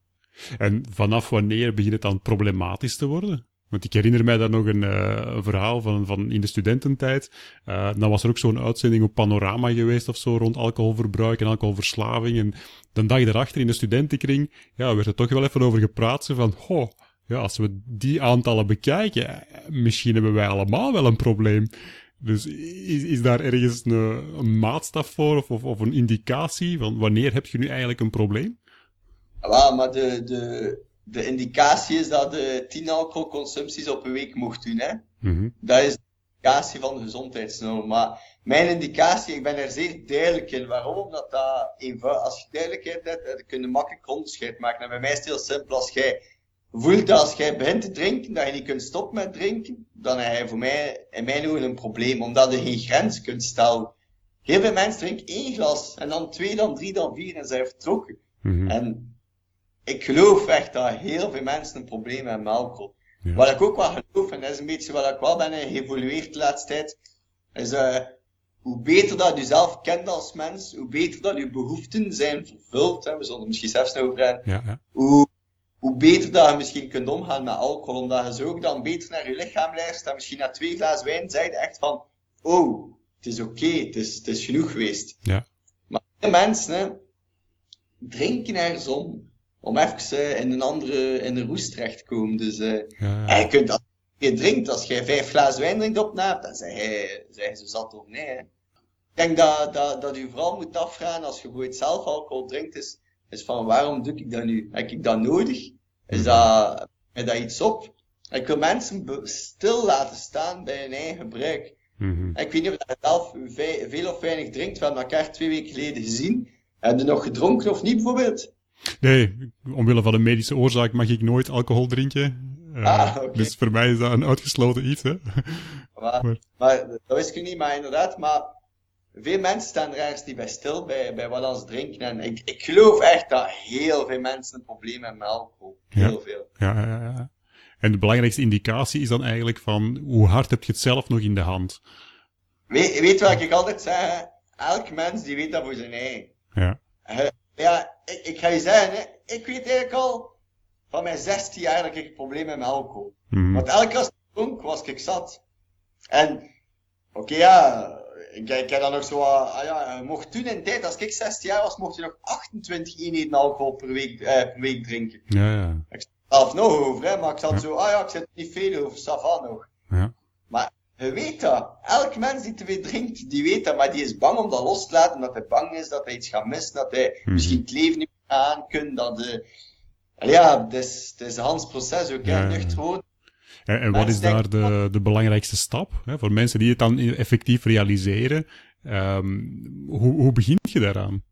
En vanaf wanneer begint het dan problematisch te worden? Want ik herinner mij daar nog een, eh, een verhaal van, van in de studententijd. Eh, dan was er ook zo'n uitzending op Panorama geweest of zo rond alcoholverbruik en alcoholverslaving. En de dag daarachter in de studentenkring ja, werd er toch wel even over gepraat. Van, ho, ja, als we die aantallen bekijken, misschien hebben wij allemaal wel een probleem. Dus is, is daar ergens een, een maatstaf voor of, of, of een indicatie van wanneer heb je nu eigenlijk een probleem? Ja, maar de, de, de indicatie is dat je 10 alcoholconsumpties op een week mocht doen, hè. Mhm. Dat is de indicatie van de gezondheidsnorm. Maar mijn indicatie, ik ben er zeer duidelijk in. Waarom? Omdat dat eenvoudig, als je duidelijkheid hebt, dan kun je makkelijk onderscheid maken. En bij mij is het heel simpel. Als jij voelt dat als jij begint te drinken, dat je niet kunt stoppen met drinken, dan heb je voor mij, in mijn ogen, een probleem. Omdat je geen grens kunt stellen. Heel veel mensen drinken één glas, en dan twee, dan drie, dan vier, en zijn vertrokken. Mhm. En ik geloof echt dat heel veel mensen een probleem hebben met alcohol. Ja. Wat ik ook wel geloof, en dat is een beetje wat ik wel ben eh, geëvolueerd de laatste tijd, is uh, hoe beter dat je zelf kent als mens, hoe beter dat je behoeften zijn vervuld, hè, we zullen er misschien zelfs nog over hebben, Ja, ja. hoe, hoe beter dat je misschien kunt omgaan met alcohol, omdat je zo ook dan beter naar je lichaam luistert en misschien na twee glazen wijn zei je echt van, oh, het is oké, het, is, het is genoeg geweest. Ja. Maar mensen hè, drinken ergens om, om even uh, in een andere, in een roest terecht te komen. Dus uh, ja. en je kunt dat, je drinkt, als jij vijf glazen wijn drinkt op na, dan zeg je, zeg je zo zat of nee. Hè. Ik denk dat, dat, dat je vooral moet afvragen als je bijvoorbeeld zelf alcohol drinkt, is, is van waarom doe ik dat nu? Heb ik dat nodig? Is dat, is dat iets op? Ik wil mensen stil laten staan bij hun eigen gebruik. Mm Ik weet niet of je zelf veel of weinig drinkt. We hebben elkaar twee weken geleden gezien. Heb je nog gedronken of niet bijvoorbeeld? Nee, omwille van een medische oorzaak mag ik nooit alcohol drinken. Uh, ah, okay. Dus voor mij is dat een uitgesloten iets. Hè? Maar, maar. maar dat wist ik niet, maar inderdaad. Maar veel mensen staan er ergens niet bij stil bij, bij wat ze drinken. En ik, ik geloof echt dat heel veel mensen een probleem hebben met alcohol. Heel ja. veel. Ja, ja, ja. En de belangrijkste indicatie is dan eigenlijk van hoe hard heb je het zelf nog in de hand? Weet, weet wat ik altijd zeg? Elk mens die weet dat voor zijn eigen. Ja. Uh, ja, ik, ik, ga je zeggen, hè, ik weet eigenlijk al van mijn 16 jaar dat ik heb met alcohol. Mm. Want elke keer als ik dronk, was ik zat. En, oké, okay, ja, ik, ik heb dan nog zo, ah ja, mocht toen in tijd, als ik 16 jaar was, mocht je nog 28 eenheden alcohol per week, eh, per week drinken. Ja, ja. Ik zat zelf nog over, hè, maar ik zat ja. zo, ah ja, ik zit niet veel over, Savan nog. Ja. Maar je weet dat. Elk mens die te veel drinkt, die weet dat, maar die is bang om dat los te laten, omdat hij bang is dat hij iets gaat missen, dat hij mm. misschien het leven niet meer aan kan, dat de... Ja, het is, het is een Hans proces ook, ja, nuchter worden. En, en wat is daar de, de belangrijkste stap hè, voor mensen die het dan effectief realiseren? Um, hoe, hoe begin je daaraan?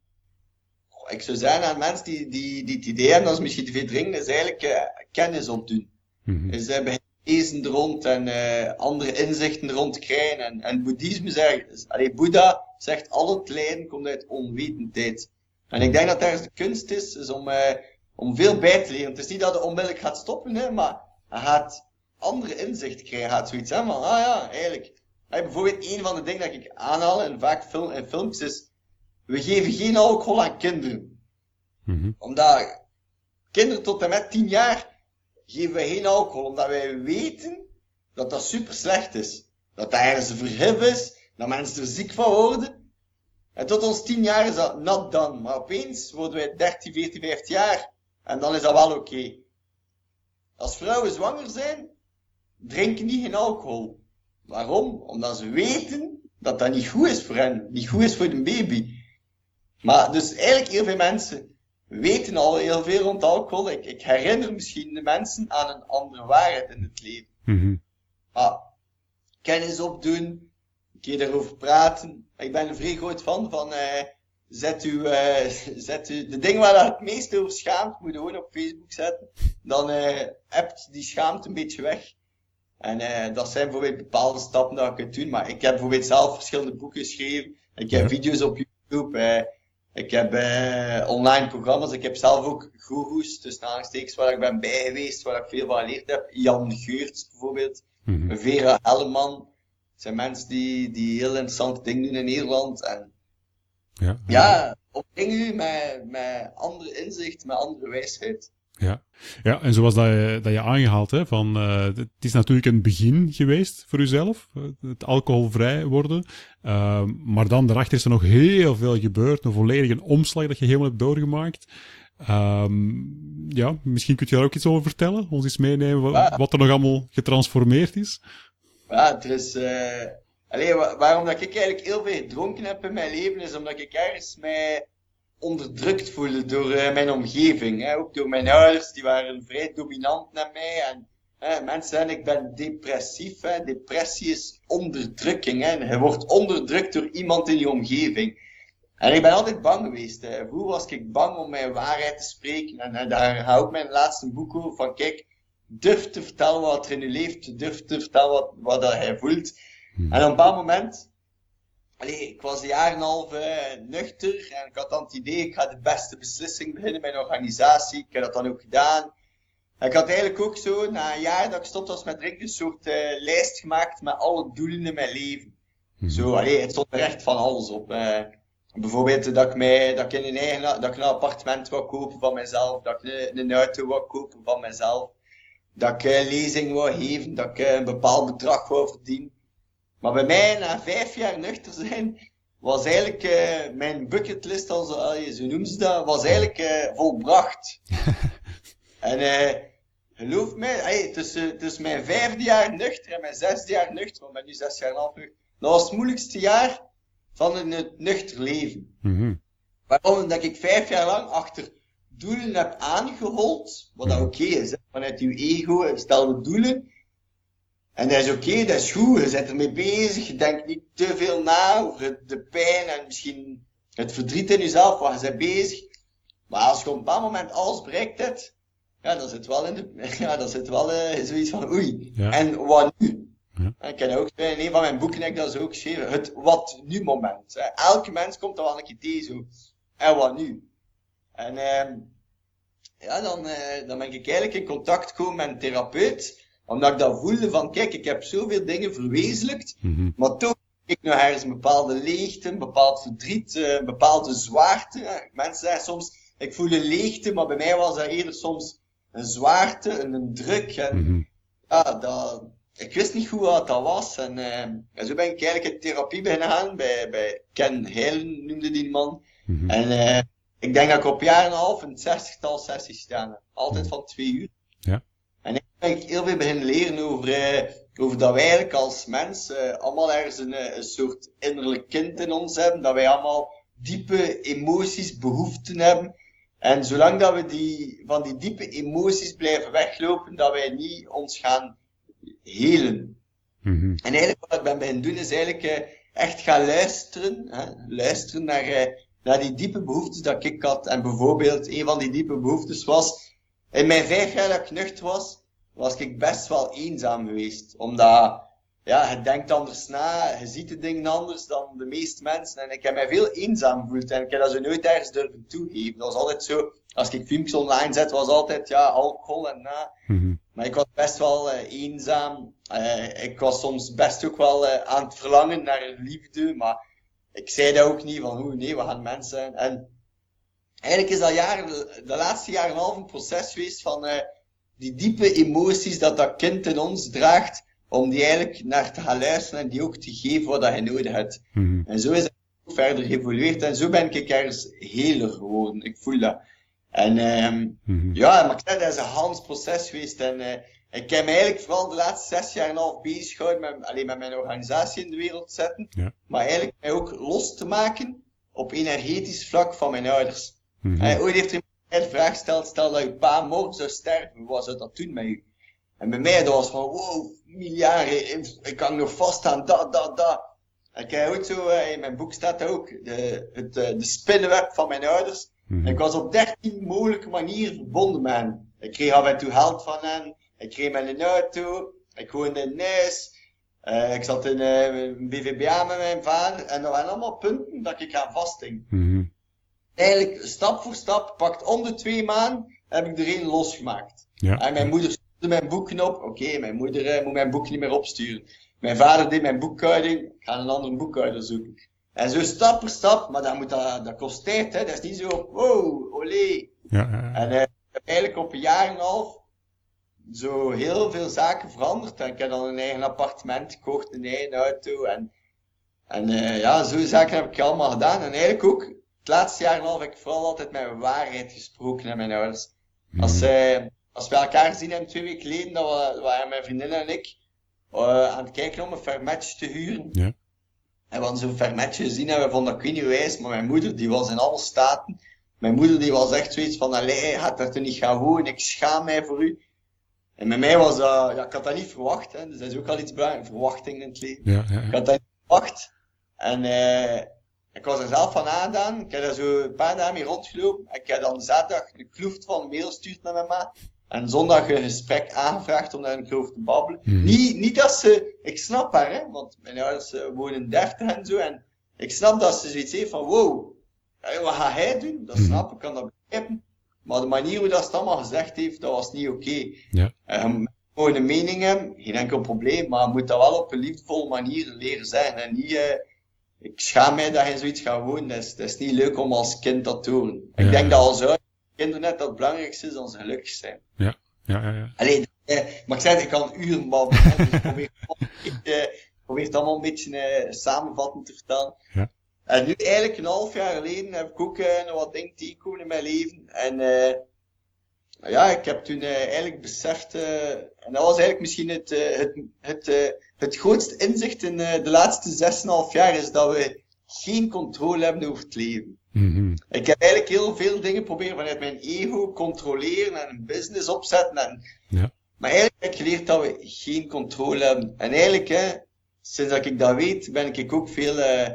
Ik zou zeggen aan mensen die, die, die het idee hebben dat ze misschien te veel drinken, is eigenlijk uh, kennis opdoen. Mm -hmm. Dus uh, lezen er rond en uh, andere inzichten er rond krijgen. En, en boeddhisme zegt, allee, Boeddha zegt, al het lijden komt uit onwetendheid. En ik denk dat daar de kunst is, is om, uh, om veel bij te leren. Het is niet dat het onmiddellijk gaat stoppen, hè, maar hij gaat andere inzichten krijgen. Gaat zoiets hebben van, ah ja, eigenlijk. Hey, bijvoorbeeld een van de dingen dat ik aanhaal in vaak film, in films is, we geven geen alcohol aan kinderen. Mm -hmm. Omdat kinderen tot en met 10 jaar geven wij geen alcohol, omdat wij weten dat dat super slecht is. Dat daar ergens een verhif is, dat mensen er ziek van worden. En tot ons 10 jaar is dat not done. Maar opeens worden wij 13, 14, 15 jaar. En dan is dat wel oké. Okay. Als vrouwen zwanger zijn, drinken die geen alcohol. Waarom? Omdat ze weten dat dat niet goed is voor hen. Niet goed is voor de baby. Maar dus eigenlijk heel veel mensen weten al heel veel rond alcohol. Ik, ik herinner misschien de mensen aan een andere waarheid in het leven. Mm -hmm. Maar kennis opdoen, een keer daarover praten. Ik ben een vrij groot fan van uh, zet, u, uh, zet u de dingen waar je het meest over schaamt, moet je gewoon op Facebook zetten. Dan uh, hebt die schaamte een beetje weg. En uh, dat zijn bijvoorbeeld bepaalde stappen dat je kunt doen. Maar ik heb bijvoorbeeld zelf verschillende boeken geschreven. Ik heb ja. video's op YouTube. Ik heb uh, online programma's, ik heb zelf ook goeroes, dus aanstekens waar ik ben bij geweest, waar ik veel van geleerd heb. Jan Geurts bijvoorbeeld, mm -hmm. Vera Helleman. Zijn mensen die, die heel interessante dingen doen in Nederland. En ja, ja u met, met andere inzicht, met andere wijsheid. Ja. ja, en zoals dat je, dat je aangehaald, hè, van, uh, het is natuurlijk een begin geweest voor uzelf, het alcoholvrij worden. Uh, maar dan daarachter is er nog heel veel gebeurd, een volledige omslag dat je helemaal hebt doorgemaakt. Um, ja, misschien kun je daar ook iets over vertellen, ons eens meenemen wat, er nog allemaal getransformeerd is. Ja, het is, uh, waarom dat ik eigenlijk heel veel gedronken heb in mijn leven, is omdat ik ergens mij onderdrukt voelde door uh, mijn omgeving. Hè? Ook door mijn ouders, die waren vrij dominant naar mij. En hè, mensen zeggen, ik ben depressief. Hè? Depressie is onderdrukking. Hè? Je wordt onderdrukt door iemand in je omgeving. En ik ben altijd bang geweest. Hè. Vroeger was ik bang om mijn waarheid te spreken. En, en daar hou ik mijn laatste boek over. Van kijk, durf te vertellen wat er in je leeft. Durf te vertellen wat, wat dat hij voelt. Hmm. En op een bepaald moment Allee, ik was een jaar en een half nuchter en ik had dan het idee, ik ga de beste beslissing beginnen met een organisatie. Ik heb dat dan ook gedaan. En ik had eigenlijk ook zo, na een jaar dat ik stopte was met drinken, een soort uh, lijst gemaakt met alle doelen in mijn leven. -hmm. Zo, allee, het stond er echt van alles op. Uh, bijvoorbeeld dat ik, mij, dat ik in een eigen, dat ik een appartement wou kopen van mezelf, dat ik een, een auto wou kopen van mezelf, dat ik uh, lezing wou geven, dat ik een bepaald bedrag wou verdienen. Maar bij mij, na vijf jaar nuchter zijn, was eigenlijk uh, mijn bucketlist, als, uh, zo noemen ze dat, was eigenlijk uh, volbracht. en uh, geloof mij, hey, tussen, tussen mijn vijfde jaar nuchter en mijn zesde jaar nuchter, want ik ben nu zes jaar en half nuchter, dat was het moeilijkste jaar van het nuchter leven. Mm Waarom? Omdat ik vijf jaar lang achter doelen heb aangehold, wat dat oké is, hè? vanuit uw ego, stelde doelen, en dat is oké, dat is goed, je bent ermee bezig, je denkt niet te veel na over de pijn en misschien het verdriet in jezelf, waar je bent bezig. Maar als je op een bepaald moment alles bereikt hebt, ja, dan zit wel in de, ja, dan zit wel uh, zoiets van oei. Ja. En wat nu? Ja. Ik ken ook, in een van mijn boeken heb ik dat zo ook geschreven, het wat nu moment. Elke mens komt er wel een keer tegen zo. En wat nu? En uh, ja, dan, uh, dan ben ik eigenlijk in contact gekomen met een therapeut omdat ik dat voelde van, kijk, ik heb zoveel dingen verwezenlijkt, Mm -hmm. maar toch heb ik nog ergens een bepaalde leegte, een bepaald verdriet, een bepaalde zwaarte. Mensen zeggen soms, ik voel een leegte, maar bij mij was dat eerder soms een zwaarte, een, een druk. En, mm -hmm. ja, dat, ik wist niet goed wat dat was. En, en zo ben ik eigenlijk in therapie beginnen gaan, bij, bij Ken Heilen noemde die man. Mm -hmm. En uh, ik denk dat ik op jaar en een half een zestigtal sessies staan. Altijd van twee uur. Ja. En ik ben heel veel beginnen leren over, uh, over dat wij eigenlijk als mens uh, allemaal ergens een, een soort innerlijk kind in ons hebben. Dat wij allemaal diepe emoties, behoeften hebben. En zolang dat we die, van die diepe emoties blijven weglopen, dat wij niet ons gaan helen. Mm -hmm. En eigenlijk wat ik ben beginnen doen, is eigenlijk uh, echt gaan luisteren. Hè? Luisteren naar, naar die diepe behoeftes dat ik had. En bijvoorbeeld, een van die diepe behoeftes was in mijn vijf jaar dat ik was, was ik best wel eenzaam geweest. Omdat, ja, je denkt anders na, je ziet de dingen anders dan de meeste mensen. En ik heb mij veel eenzaam gevoeld en ik heb dat zo nooit ergens durven toegeven. Dat was altijd zo, als ik filmpjes online zet, was altijd, ja, alcohol en na. Mm -hmm. Maar ik was best wel uh, eenzaam. Uh, ik was soms best ook wel uh, aan het verlangen naar liefde, maar ik zei dat ook niet van, hoe nee, we gaan mensen. En eigenlijk is dat jaar, de, laatste jaar en een half een proces geweest van uh, die diepe emoties dat dat kind in ons draagt, om die eigenlijk naar te gaan luisteren en die ook te geven wat hij nodig hebt. Mm -hmm. En zo is het ook verder geëvolueerd en zo ben ik ergens heler geworden. Ik voel dat. En um, mm -hmm. ja, maar ik zeg, dat is een Hans proces geweest en uh, ik heb me eigenlijk vooral de laatste zes jaar en een half bezig gehouden met, alleen met mijn organisatie in de wereld te zetten, ja. maar eigenlijk mij ook los te maken op energetisch vlak van mijn ouders. Mm -hmm. Ooit heeft mij de vraag gesteld, stel dat je pa morgen zou sterven, wat zou dat doen met u? En bij mij, dat was van, wow, miljarden, ik kan nog vast aan dat, dat, dat. En ik ook zo, in mijn boek staat ook, de, het, de spinnenweb van mijn ouders. Mm -hmm. Ik was op dertien mogelijke manieren verbonden met hen. Ik kreeg af en toe geld van hen, ik kreeg met een auto, ik woonde in Nijs, uh, ik zat in een BVBA met mijn vader, en dat waren allemaal punten dat ik aan vasthing. Mm -hmm eigenlijk stap voor stap, pakt om de twee maanden, heb ik er één losgemaakt. Ja. En mijn moeder stuurde mijn boeken op. Oké, okay, mijn moeder uh, moet mijn boek niet meer opsturen. Mijn vader deed mijn boekhouding. Ik ga een andere boekhouder zoeken. En zo stap voor stap, maar dat, moet dat, dat kost tijd, hè. Dat is niet zo, wow, olé. Ja, ja. En heb eigenlijk op een jaar en een half zo heel veel zaken veranderd. En ik heb dan een eigen appartement gekocht, een eigen auto. En, en uh, ja, zo'n zaken heb ik allemaal gedaan. En eigenlijk ook het laatste jaar en half heb ik vooral altijd met waarheid gesproken naar mijn ouders. Als, uh, als we elkaar gezien hebben twee weken geleden, dan waren mijn vriendin en ik uh, aan het kijken om een fermetje te huren. Ja. En we hadden zo'n fermetje gezien en we vonden dat ik niet wijs, maar mijn moeder die was in alle staten. Mijn moeder die was echt zoiets van, allee, gaat dat er niet gaan wonen, ik schaam mij voor u. En met mij was dat, ja, ik had dat niet verwacht, hè. dus dat is ook al iets belangrijks, verwachtingen in het leven. Ja, ja, Ik had dat niet verwacht. En uh, ik was er zelf van aangedaan. Ik heb daar zo een paar dagen mee rondgelopen. Ik heb dan zaterdag een kloeft van een mail gestuurd met mijn. En zondag een gesprek aangevraagd om daar een kloof te babbelen. Mhm. Niet, niet dat ze, ik snap haar, hè, want mijn ouders uh, wonen deftig en zo. En ik snap dat ze zoiets heeft van, wow, wat gaat hij doen? Dat Mhm. snap ik, kan dat begrijpen. Maar de manier hoe dat ze allemaal gezegd heeft, dat was niet oké. Okay. Ja. Um, gewoon een mening hebben, geen enkel probleem, maar moet dat wel op een liefdevolle manier leren zijn. En niet, uh, ik schaam mij dat je zoiets gaat wonen. Dat is, dat is niet leuk om als kind dat te horen. Ik Ja. denk dat als internet dat het belangrijkste is dat ze gelukkig zijn. Ja, ja, ja. Alleen, eh, maar ik zei, ik kan uren babbelen. dus ik probeer, ik, eh, probeer het allemaal een beetje eh, samenvattend te vertellen. Ja. En nu eigenlijk een half jaar geleden heb ik ook uh, nog wat dingen tegengekomen in mijn leven. En uh, ja, ik heb toen uh, eigenlijk beseft, en dat was eigenlijk misschien het, het, het, het grootste inzicht in de laatste 6,5 jaar, is dat we geen controle hebben over het leven. Mhm. Ik heb eigenlijk heel veel dingen proberen vanuit mijn ego controleren en een business opzetten. En, Ja. Maar eigenlijk heb ik geleerd dat we geen controle hebben. En eigenlijk, hè, sinds dat ik dat weet, ben ik ook veel eh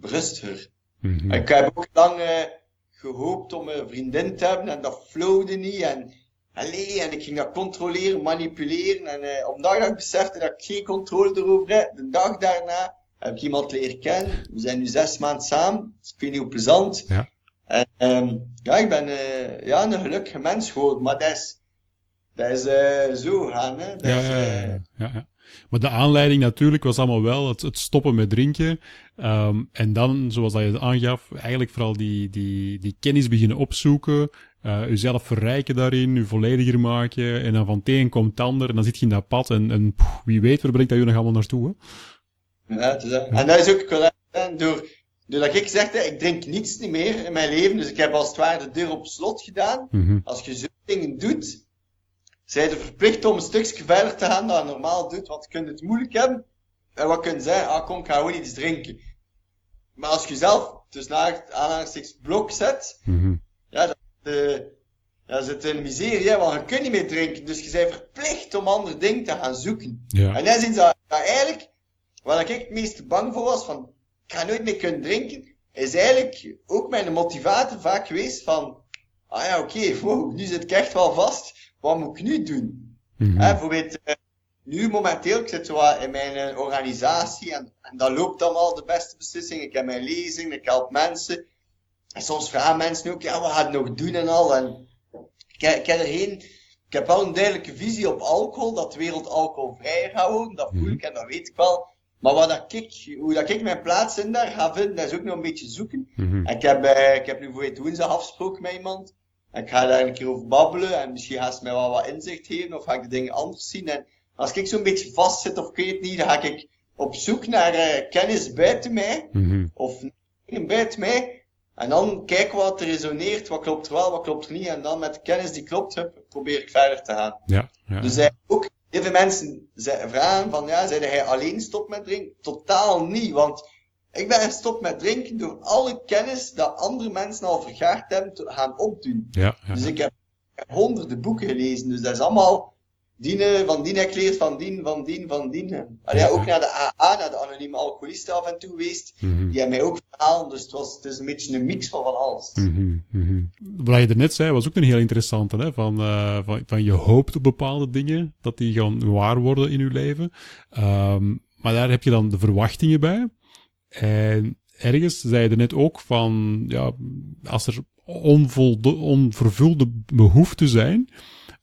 rustiger. Mhm. Ik heb ook lang eh, gehoopt om een vriendin te hebben en dat flowde niet. En, allee, en ik ging dat controleren, manipuleren. En eh, op de dag dat ik besefte dat ik geen controle erover heb, de dag daarna heb ik iemand leren kennen. We zijn nu zes maanden samen. Dus ik weet niet hoe plezant. Ja. En ehm, ja, ik ben eh, ja, een gelukkige mens geworden. Maar dat is, dat is eh, zo gaan. Hè. Dat Ja, is, ja, eh, ja, ja, ja. Maar de aanleiding natuurlijk was allemaal wel het, het stoppen met drinken. Ehm, en dan, zoals dat je het aangaf, eigenlijk vooral die, die, die kennis beginnen opzoeken. uzelf verrijken daarin, u vollediger maken. En dan van het een komt het ander. En dan zit je in dat pad. En, en wie weet, waar brengt dat je nog allemaal naartoe? Hè? Ja, dat. En dat is ook correct. Door, doordat ik zeg, ik drink niets niet meer in mijn leven. Dus ik heb als het ware de deur op slot gedaan. Mhm. Als je zo'n dingen doet, zij je verplicht om een stukje verder te gaan dan je normaal doet. Want je kunt het moeilijk hebben. En wat kun je zeggen? Ah, kom, ik ga gewoon iets drinken. Maar als je zelf tussen aanhalingstekens blok zet, Mhm. ja, dat, eh, ja, zit in miserie, hè, want je kunt niet meer drinken. Dus je bent verplicht om andere dingen te gaan zoeken. Ja. En dat is iets dat, dat eigenlijk, waar ik het meest bang voor was, van, ik ga nooit meer kunnen drinken, is eigenlijk ook mijn motivator vaak geweest van, ah ja, oké, wow, nu zit ik echt wel vast, wat moet ik nu doen? Mhm. Hè, bijvoorbeeld, eh, nu momenteel, ik zit zo in mijn eh, organisatie en, en dat loopt allemaal de beste beslissingen. Ik heb mijn lezing, ik help mensen. En soms vragen mensen ook, ja, wat ga je nog doen en al. En ik, heb- ik heb er geen, ik heb wel een duidelijke visie op alcohol, dat de wereld alcoholvrij gaat worden, dat voel ik en dat weet ik wel. Maar wat dat ik, hoe dat ik mijn plaats in daar ga vinden, dat is ook nog een beetje zoeken. Mhm. En ik heb, eh, ik heb nu voor het woensdag afgesproken met iemand. En ik ga daar een keer over babbelen. En misschien gaat ze mij wel wat inzicht geven. Of ga ik de dingen anders zien. En als ik zo'n beetje vast zit of ik weet niet, dan ga ik op zoek naar kennis buiten mij. Of dingen buiten mij. En dan kijken wat er resoneert. Wat klopt er wel, wat klopt er niet. En dan met de kennis die klopt, hup, probeer ik verder te gaan. Ja, ja. Dus ook, heel veel mensen vragen van, ja, zei hij alleen stop met drinken? Totaal niet, want ik ben gestopt met drinken door alle kennis dat andere mensen al vergaard hebben te gaan opdoen. ja, ja. Dus ik heb honderden boeken gelezen, dus dat is allemaal dienen, van dien heb ik van dien, van dien, van dien. Allee, ja, ook naar de AA, naar de anonieme alcoholisten af en toe geweest. Mhm. Die hebben mij ook verhaald, dus het, was, het is een beetje een mix van van alles. Mhm, mhm. Wat je er net zei, was ook een heel interessante. Hè? Van, eh, van, van je hoopt op bepaalde dingen, dat die gaan waar worden in je leven. Ehm, maar daar heb je dan de verwachtingen bij. En ergens zei je er net ook van, ja, als er onvoldo- onvervulde behoeften zijn,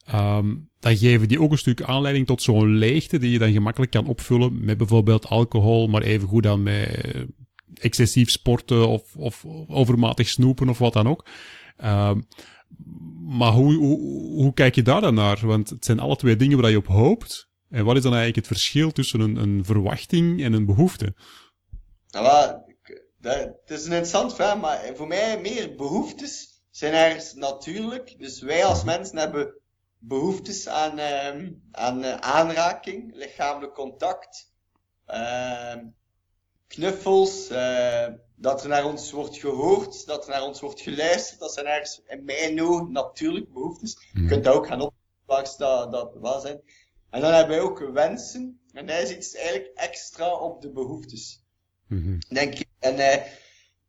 ehm, dan geven die ook een stuk aanleiding tot zo'n leegte die je dan gemakkelijk kan opvullen met bijvoorbeeld alcohol, maar even goed dan met excessief sporten of, of overmatig snoepen of wat dan ook. Ehm, maar hoe, hoe, hoe kijk je daar dan naar? Want het zijn alle twee dingen waar je op hoopt. En wat is dan eigenlijk het verschil tussen een, een verwachting en een behoefte? Nou, dat, het is een interessant vraag, maar voor mij meer behoeftes zijn ergens natuurlijk. Dus wij als mensen hebben behoeftes aan, ehm, aan eh, aanraking, lichamelijk contact, ehm, knuffels, eh, dat er naar ons wordt gehoord, dat er naar ons wordt geluisterd. Dat zijn ergens in mijn ogen natuurlijke behoeftes. Je kunt dat ook gaan oppakken, dat, dat wel zijn. En dan hebben wij ook wensen. En dat is iets eigenlijk extra op de behoeftes Mhm. denk ik. En eh,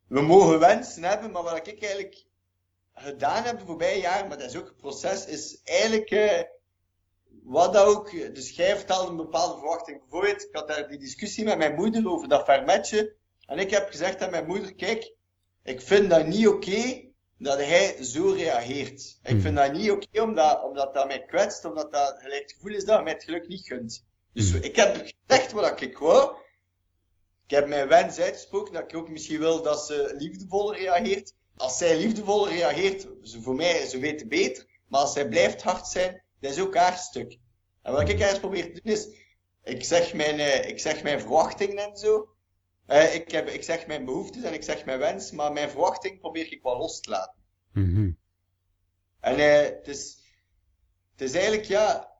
we mogen wensen hebben, maar wat ik eigenlijk gedaan heb de voorbije jaren, maar dat is ook een proces, is eigenlijk eh, wat dat ook, dus jij vertelde een bepaalde verwachting. Bijvoorbeeld, ik had daar die discussie met mijn moeder over dat fermetje, en ik heb gezegd aan mijn moeder, kijk, ik vind dat niet oké dat hij zo reageert. Ik Mhm. vind dat niet oké omdat, omdat dat mij kwetst, omdat dat gelijk het gevoel is dat hij mij het geluk niet gunt. Dus Mhm. ik heb gezegd wat ik wou, ik heb mijn wens uitgesproken dat ik ook misschien wil dat ze liefdevoller reageert. Als zij liefdevoller reageert, ze voor mij, ze weet het beter. Maar als zij blijft hard zijn, dat is ook haar stuk. En wat ik ergens probeer te doen is, ik zeg mijn, eh, ik zeg mijn verwachtingen en zo. Eh, ik, heb, ik zeg mijn behoeftes en ik zeg mijn wens, maar mijn verwachting probeer ik wel los te laten. Mhm. En eh, het, is, het is eigenlijk, ja,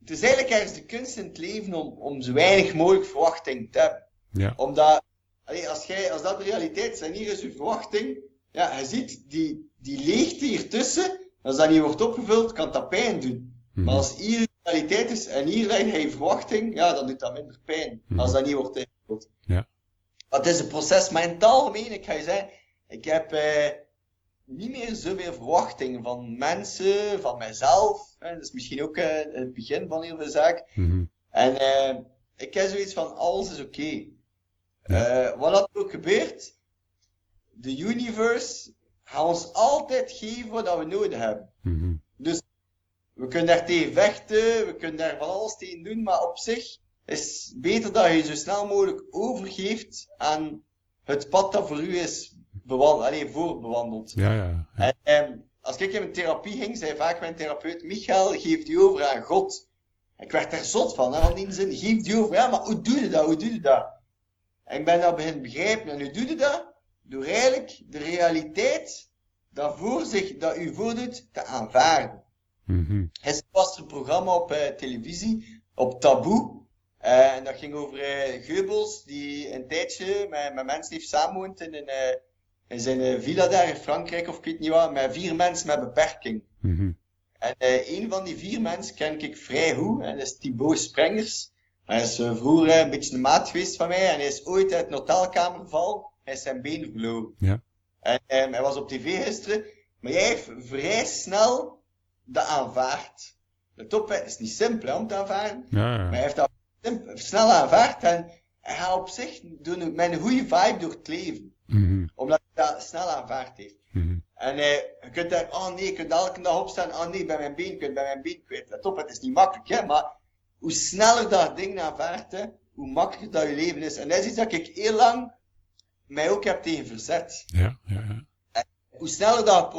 het is eigenlijk ergens de kunst in het leven om, om zo weinig mogelijk verwachting te hebben. Ja. Omdat, allee, als, jij, als dat de realiteit is en hier is je verwachting, ja, je ziet die, die leegte hiertussen, als dat niet wordt opgevuld, kan dat pijn doen. Mhm. Maar als hier de realiteit is en hier leg je verwachting, ja, dan doet dat minder pijn. Mhm. Als dat niet wordt ingevuld. Ja. Maar het is een proces, maar in het algemeen, ik ga je zeggen, ik heb eh, niet meer zoveel verwachtingen van mensen, van mijzelf. Hè. Dat is misschien ook eh, het begin van heel veel zaken. Mhm. En eh, ik heb zoiets van, alles is oké. Ja. Eh, wat dat ook gebeurt, de universe gaat ons altijd geven wat we nodig hebben. Mhm. Dus we kunnen daar tegen vechten, we kunnen daar van alles tegen doen, maar op zich is het beter dat je je zo snel mogelijk overgeeft aan het pad dat voor u is bewandeld, alleen voorbewandeld. Ja, ja. ja. En, ehm, als ik in mijn therapie ging, zei vaak mijn therapeut, Michael, geef u over aan God. Ik werd daar zot van, hè, van die zin, geef u over. Ja, maar hoe doe je dat, hoe doe je dat? En ik ben dat beginnen begrijpen. En hoe doe je dat? Door eigenlijk de realiteit dat voor zich, dat u voordoet, te aanvaarden. Er was een programma op eh, televisie, op Taboe. Eh, en dat ging over eh Goebbels, die een tijdje met, met mensen heeft samenwoond in, een, in zijn villa daar in Frankrijk, of ik weet niet wat, met vier mensen met beperking. Mhm. En een van die vier mensen ken ik vrij goed, en dat is Thibaut Sprengers. Hij is eh, vroeger eh, een beetje een maat geweest van mij, en hij is ooit uit een hotelkamer gevallen, hij is zijn been verloren. Ja. En ehm, hij was op tv gisteren, maar jij heeft vrij snel dat aanvaard. De top is niet simpel hè, om te aanvaarden, Ja, maar hij heeft dat snel aanvaard en hij gaat op zich doen met een goede vibe door het leven. Mhm. Omdat hij dat snel aanvaard heeft. Mhm. En eh, je kunt daar, oh nee, je kunt elke dag opstaan, oh nee, bij mijn been, kunt bij mijn been kwijt. Let op, het is niet makkelijk, hè, maar hoe sneller dat ding aanvaardt, hè, hoe makkelijker dat je leven is. En dat is iets dat ik heel lang mij ook heb tegen verzet. Ja, ja, ja. Hoe sneller dat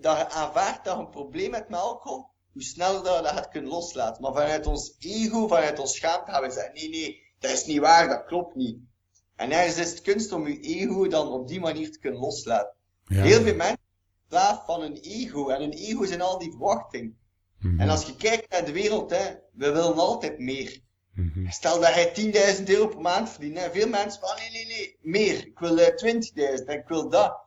dat je aanvaardt dat je een probleem hebt met alcohol, hoe sneller dat je dat gaat kunnen loslaten. Maar vanuit ons ego, vanuit ons schaamte gaan we zeggen, nee, nee, dat is niet waar, dat klopt niet. En ergens is het kunst om je ego dan op die manier te kunnen loslaten. ja. Heel veel mensen slaaf van hun ego. En hun ego zijn al die verwachtingen. Mhm. En als je kijkt naar de wereld, hè, we willen altijd meer. Mhm. Stel dat jij 10.000 euro per maand verdient. Hè. Veel mensen van, nee, nee, nee, meer. Ik wil eh, 20.000 en ik wil dat.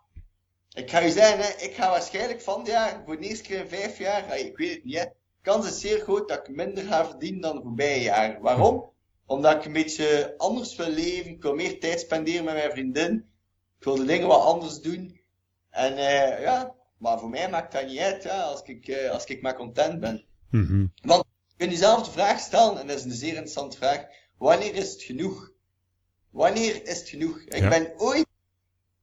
Ik ga je zeggen, hè, ik ga waarschijnlijk van dit jaar, voor de eerste keer in vijf jaar, hey, ik weet het niet, hè, kans is zeer groot dat ik minder ga verdienen dan de voorbije jaren. Waarom? Omdat ik een beetje anders wil leven. Ik wil meer tijd spenderen met mijn vriendin. Ik wil de dingen wat anders doen. En eh, ja, maar voor mij maakt dat niet uit, ja, als, ik, eh, als ik maar content ben. Mhm. Want je kunt jezelf de vraag stellen, en dat is een zeer interessante vraag, wanneer is het genoeg? Wanneer is het genoeg? Ik ben ooit,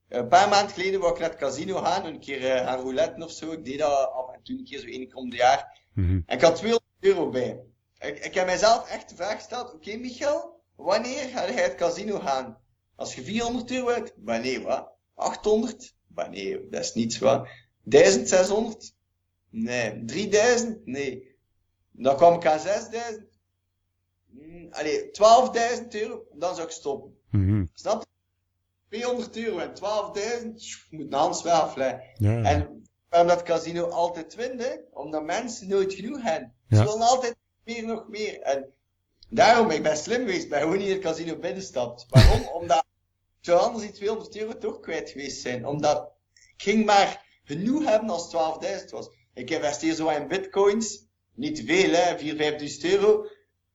een paar maanden geleden wou ik naar het casino gaan, een keer eh, gaan rouletten of zo. Ik deed dat af en toe een keer zo één keer om jaar. Mhm. En ik had 200 euro bij. Ik, ik heb mijzelf echt de vraag gesteld, oké Michael, wanneer ga jij het casino gaan? Als je 400 euro hebt, wanneer wat? 800? Wanneer? Dat is niets wat. 1600? Nee. 3000? Nee. Dan kwam ik aan 6000. Hmm, allee, 12.000 euro, dan zou ik stoppen. Mhm. Snap je? 200 euro en 12.000, tjoe, moet een hand wel. Ja. En waarom dat casino altijd wint, hè? omdat mensen nooit genoeg hebben. Ja. Ze willen altijd meer, nog meer. En daarom, ik ben slim geweest, ben gewoon niet in het casino binnenstapt. Waarom? omdat ik zou anders die 200 euro toch kwijt geweest zijn. Omdat ik ging maar genoeg hebben als 12.000 was. Ik investeer zo in bitcoins. Niet veel, hè, 4.000, 5.000 euro.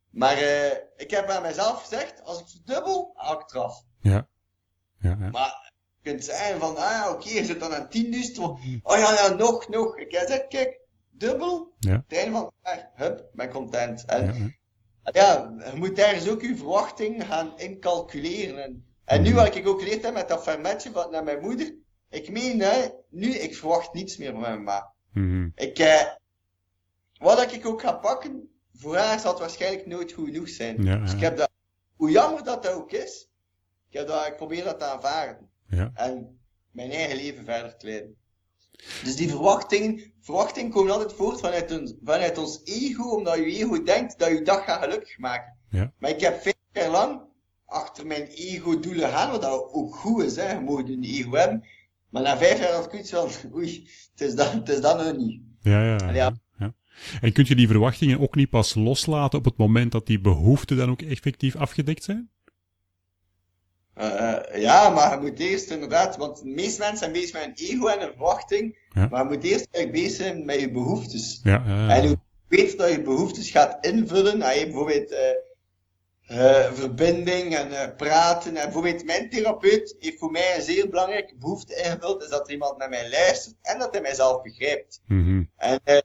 Maar eh, ik heb aan mezelf gezegd, als ik verdubbel, haal ik eraf. ja. Ja, ja. Maar je kunt zeggen van, ah ja, oké, je zit dan aan 10.000. Oh ja, ja, nog, nog. Ik heb gezegd, kijk, dubbel. Ja. Het einde van het hup, ben content. En Ja, ja. ja, je moet ergens ook je verwachting gaan incalculeren. En, en nu wat ik ook geleerd heb met dat fermetje van naar mijn moeder. Ik meen, hè, nu, ik verwacht niets meer van mijn ma. Mhm. Ik, eh, wat ik ook ga pakken, voor haar zal het waarschijnlijk nooit goed genoeg zijn. Ja, Dus ik heb dat, hoe jammer dat dat ook is, ik, heb dat, ik probeer dat te aanvaarden. Ja. En mijn eigen leven verder te leiden. Dus die verwachtingen, verwachtingen komen altijd voort vanuit, ons, vanuit ons ego, omdat je ego denkt dat je dag gaat gelukkig maken. Ja. Maar ik heb vijf jaar lang achter mijn ego-doelen gaan, wat dat ook goed is, hè. Je mag een ego hebben. Maar na vijf jaar had ik iets van, oei, het is dat, het is dat nog niet. Ja, ja, ja. Ja. ja. En kun je die verwachtingen ook niet pas loslaten op het moment dat die behoeften dan ook effectief afgedekt zijn? Uh, ja, maar je moet eerst inderdaad, want de meeste mensen zijn bezig met een ego en een verwachting, Ja. maar je moet eerst eigenlijk bezig zijn met je behoeftes. Ja, ja, ja. En hoe beter dat je behoeftes gaat invullen, als je bijvoorbeeld eh, eh, verbinding en eh, praten, en bijvoorbeeld mijn therapeut heeft voor mij een zeer belangrijke behoefte ingevuld, is dat iemand naar mij luistert en dat hij mijzelf begrijpt. Mhm. En eh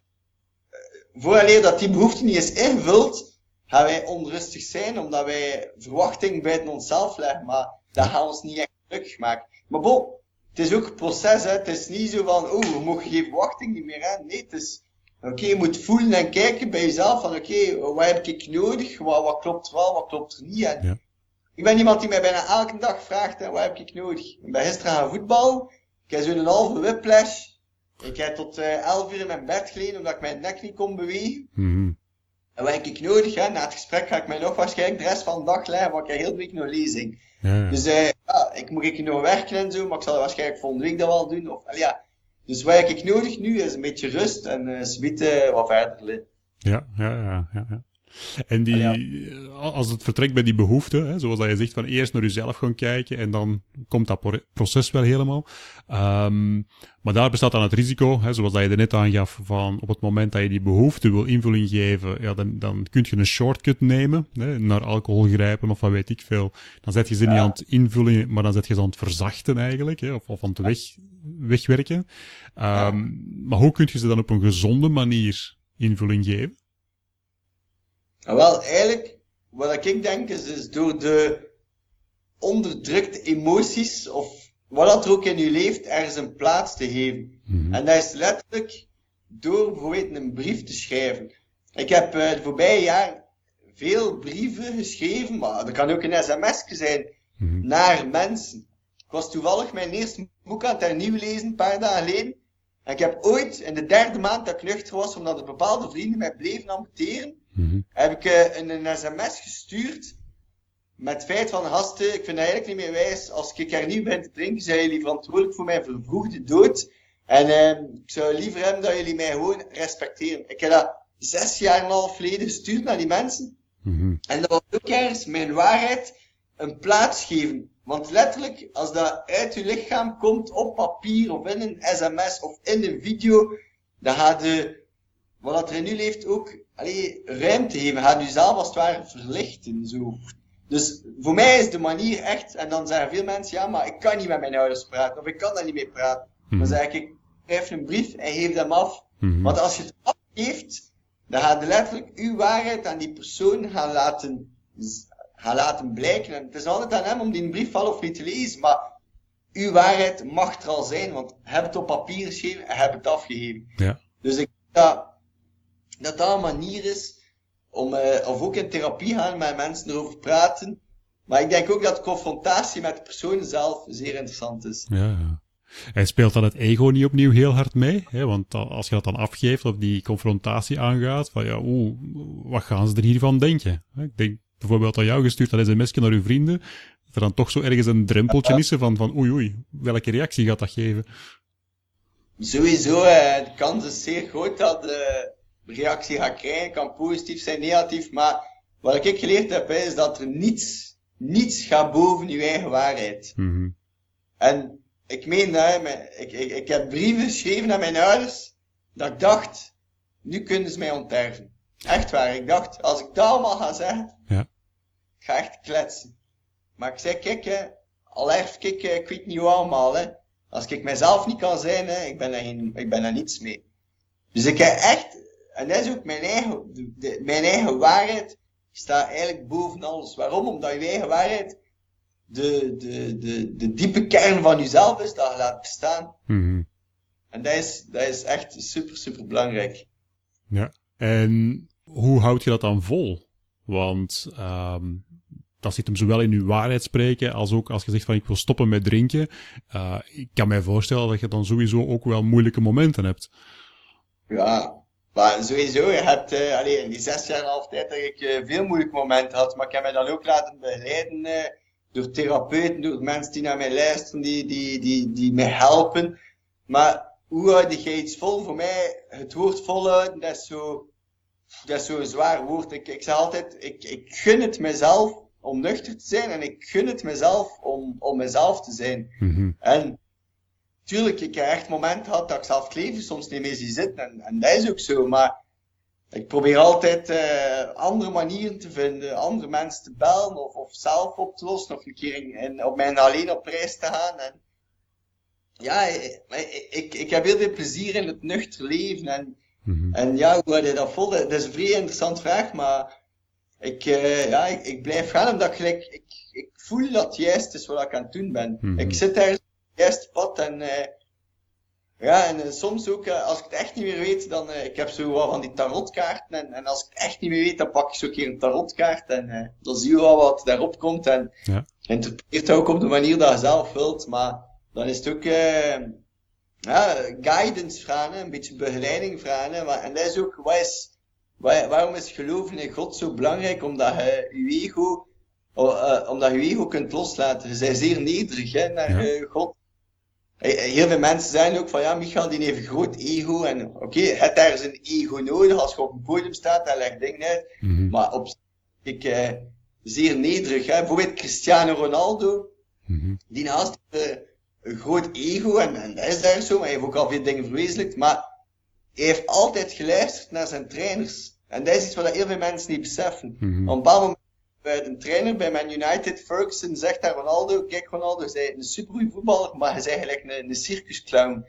vooraleer dat die behoefte niet is ingevuld, gaan wij onrustig zijn, omdat wij verwachting buiten onszelf leggen, maar dat gaat ons niet echt gelukkig maken. Maar bon, het is ook een proces, hè. het is niet zo van, oh, we mogen geen verwachting niet meer hebben. Nee, het is, oké, je moet voelen en kijken bij jezelf van, oké, wat heb ik nodig, wat, wat klopt er wel, wat klopt er niet. En Ja. Ik ben iemand die mij bijna elke dag vraagt, hè, wat heb ik nodig? Ik ben gisteren gaan voetbal, ik heb zo'n halve whiplash, ik heb tot eh 11 uur in mijn bed gelegen omdat ik mijn nek niet kon bewegen. Mhm. En wat heb ik nodig? Hè? Na het gesprek ga ik mij nog waarschijnlijk de rest van de dag leggen, want ik heb heel de week nog lezing. Ja, ja. Dus eh, ja, ik moet ik nog werken en zo, maar ik zal waarschijnlijk volgende week dat wel doen. Of, ja. Dus wat heb ik nodig nu is een beetje rust en eh zwieten wat verder. Ja, ja, ja, ja. ja. En die, Ja. eh, als het vertrekt bij die behoeften, hè, zoals dat je zegt, van eerst naar jezelf gaan kijken en dan komt dat pro- proces wel helemaal. Ehm, maar daar bestaat dan het risico, hè, zoals dat je er net aangaf, van op het moment dat je die behoefte wil invulling geven, ja, dan, dan kun je een shortcut nemen, hè, naar alcohol grijpen of wat weet ik veel. Dan zet je ze niet aan het invullen, maar dan zet je ze aan het verzachten eigenlijk, hè, of, of aan het weg, wegwerken. Ehm, Maar hoe kun je ze dan op een gezonde manier invulling geven? En wel, eigenlijk, wat ik denk is, is door de onderdrukte emoties, of wat dat er ook in je leeft, ergens een plaats te geven. Mhm. En dat is letterlijk door bijvoorbeeld een brief te schrijven. Ik heb eh, de voorbije jaar veel brieven geschreven, maar dat kan ook een sms zijn, Mhm. naar mensen. Ik was toevallig mijn eerste boek aan het hernieuw lezen, een paar dagen geleden. En ik heb ooit, in de derde maand dat ik nuchter was, omdat er bepaalde vrienden mij bleven amputeren, Mhm. heb ik eh, een, een sms gestuurd met het feit van, gasten, ik vind het eigenlijk niet meer wijs, als ik hernieuw ben te drinken, zijn jullie verantwoordelijk voor mijn vervroegde dood. En eh, ik zou liever hebben dat jullie mij gewoon respecteren. Ik heb dat zes jaar en een half geleden gestuurd naar die mensen. Mhm. En dat was ook ergens mijn waarheid een plaats geven. Want letterlijk, als dat uit je lichaam komt op papier of in een sms of in een video, dan gaat de, wat er in u leeft ook, allee, ruimte geven. Gaat u zelf als het ware verlichten, zo. Dus voor mij is de manier echt, en dan zeggen veel mensen, ja, maar ik kan niet met mijn ouders praten, of ik kan daar niet mee praten. Dan Mhm. zeg ik, ik schrijf een brief en geef hem af. Mhm. Want als je het afgeeft, dan gaat je letterlijk uw waarheid aan die persoon gaan laten, gaan laten blijken. En het is altijd aan hem om die brief wel of niet te lezen, maar uw waarheid mag er al zijn, want heb het op papier geschreven en heb het afgegeven. Ja. Dus ik dat dat, dat een manier is om, eh, of ook in therapie gaan met mensen erover praten. Maar ik denk ook dat confrontatie met de persoon zelf zeer interessant is. Ja, ja. En speelt dan het ego niet opnieuw heel hard mee? Hè? Want als je dat dan afgeeft of die confrontatie aangaat, van ja, oeh, wat gaan ze er hiervan denken? Ik denk bijvoorbeeld aan jou gestuurd dat sms'je naar uw vrienden, dat er dan toch zo ergens een drempeltje is van, van oei oei, welke reactie gaat dat geven? Sowieso, eh, de kans is zeer groot dat de reactie gaat krijgen. Kan positief zijn, negatief. Maar wat ik geleerd heb, is dat er niets, niets gaat boven je eigen waarheid. Mhm. En ik meen hè, ik, ik, ik heb brieven geschreven aan mijn ouders, dat ik dacht, nu kunnen ze mij onterven. Echt waar, ik dacht, als ik dat allemaal ga zeggen, Ja. ik ga echt kletsen. Maar ik zei, kijk, hè, al erf ik, ik weet niet hoe allemaal, hè. Als ik mezelf niet kan zijn, hè, ik ben daar, geen, ik ben daar niets mee. Dus ik heb echt, en dat is ook mijn eigen, de, de- mijn eigen waarheid, staat eigenlijk boven alles. Waarom? Omdat je eigen waarheid de, de, de, de diepe kern van jezelf is, dat je laat bestaan. Mhm. En dat is, dat is echt super, super belangrijk. Ja. En hoe houd je dat dan vol? Want ehm dat zit hem zowel in je waarheid spreken, als ook als je zegt van ik wil stoppen met drinken. Eh, ik kan mij voorstellen dat je dan sowieso ook wel moeilijke momenten hebt. Ja, Maar sowieso, je hebt uh, allee, in die zes jaar en half tijd dat ik uh, veel moeilijke momenten had, maar ik heb mij dan ook laten begeleiden uh, door therapeuten, door mensen die naar mij luisteren, die, die, die, die mij helpen. Maar hoe houd je iets vol? Voor mij, het woord volhouden, dat is zo, dat is zo'n zwaar woord. Ik, ik zeg altijd, ik, ik gun het mezelf om nuchter te zijn en ik gun het mezelf om, om mezelf te zijn. Mhm. En tuurlijk, ik heb echt momenten gehad dat ik zelf het leven soms niet meer zie zitten en, en dat is ook zo, maar ik probeer altijd uh, andere manieren te vinden, andere mensen te bellen of, of zelf op te lossen of een keer in, in, op mijn alleen op reis te gaan. En, ja, ik, ik, ik heb heel veel plezier in het nuchter leven en, Mhm. en ja, hoe had je dat vol? Dat is een vrij interessante vraag, maar ik, uh, ja, ik, ik, blijf gaan omdat ik, ik, ik voel dat het juist is wat ik aan het doen ben. Mhm. Ik zit daar juiste pad en uh, ja, en uh, soms ook, als ik het echt niet meer weet, dan, ik heb zo wat van die tarotkaarten en, en als ik het echt niet meer weet, dan pak ik zo een keer een tarotkaart en dan zie je wel wat daarop komt en Ja. interpreteert ook op de manier dat je zelf wilt, maar dan is het ook, ja, guidance vragen, een beetje begeleiding vragen. Maar, en dat is ook, wat is, waar, waarom is geloven in God zo belangrijk? Omdat je je ego, uh, omdat je ego kunt loslaten. Je bent zeer nederig hè, naar Ja. God. Heel veel mensen zeggen ook van ja, Michael die heeft een groot ego. En oké, okay, je hebt ergens een ego nodig als je op een podium staat en legt dingen uit. Mhm. Maar op ik, uh, zeer nederig. Hè. Bijvoorbeeld Cristiano Ronaldo, Mhm. die naast uh, een groot ego, en, en dat is daar zo, maar hij heeft ook al veel dingen verwezenlijkt, maar hij heeft altijd geluisterd naar zijn trainers. En dat is iets wat heel veel mensen niet beseffen. Mhm. Op een bepaald moment bij een trainer bij Man United, Ferguson, zegt aan Ronaldo, kijk Ronaldo, hij is een supergoeie voetballer, maar hij is eigenlijk een, een circusclown.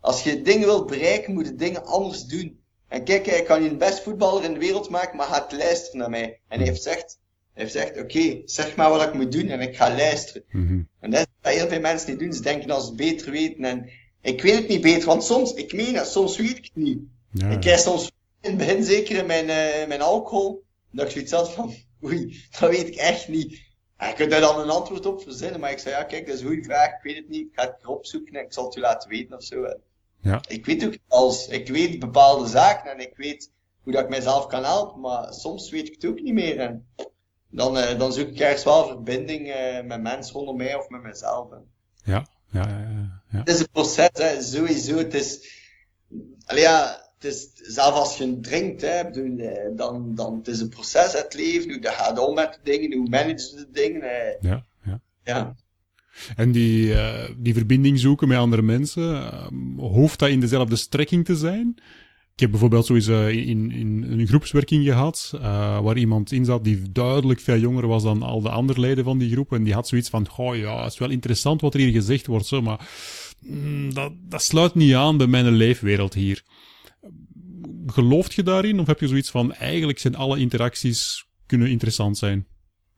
Als je dingen wilt bereiken, moet je dingen anders doen. En kijk, hij kan je een best voetballer in de wereld maken, maar gaat luisteren naar mij. En hij heeft gezegd, hij heeft gezegd, oké, zeg maar wat ik moet doen en ik ga luisteren. Mhm. En dat is wat heel veel mensen niet doen. Ze denken dat ze het beter weten. En ik weet het niet beter, want soms, ik meen het, soms weet ik het niet. Ja. Ik krijg soms in het begin zeker in mijn, uh, mijn alcohol, dat ik zoiets had van, oei, dat weet ik echt niet. En je kunt daar dan een antwoord op verzinnen, maar ik zei, ja kijk, dat is een goede vraag, ik weet het niet, ik ga het erop zoeken en ik zal het u laten weten of zo. Ja. Ik weet ook als, ik weet bepaalde zaken en ik weet hoe dat ik mijzelf kan helpen, maar soms weet ik het ook niet meer. En dan, uh, dan zoek ik ergens wel verbinding uh, met mensen rondom mij of met mezelf. En Ja. Ja, ja, ja, ja. het is een proces, hè, sowieso. Het is, allee, ja, het is, zelf als je drinkt, hè, bedoel, eh, dan, dan het is een proces, het leven, hoe je gaat om met de dingen, hoe manage je de dingen. eh, ja, ja. ja. En die, eh, die verbinding zoeken met andere mensen, hoeft dat in dezelfde strekking te zijn? Ik heb bijvoorbeeld zo eens eh, in, in een groepswerking gehad, uh, waar iemand in zat die duidelijk veel jonger was dan al de andere leden van die groep. En die had zoiets van, goh ja, het is wel interessant wat er hier gezegd wordt, zo, maar mm, dat, dat sluit niet aan bij mijn leefwereld hier. Gelooft je daarin? Of heb je zoiets van, eigenlijk zijn alle interacties kunnen interessant zijn?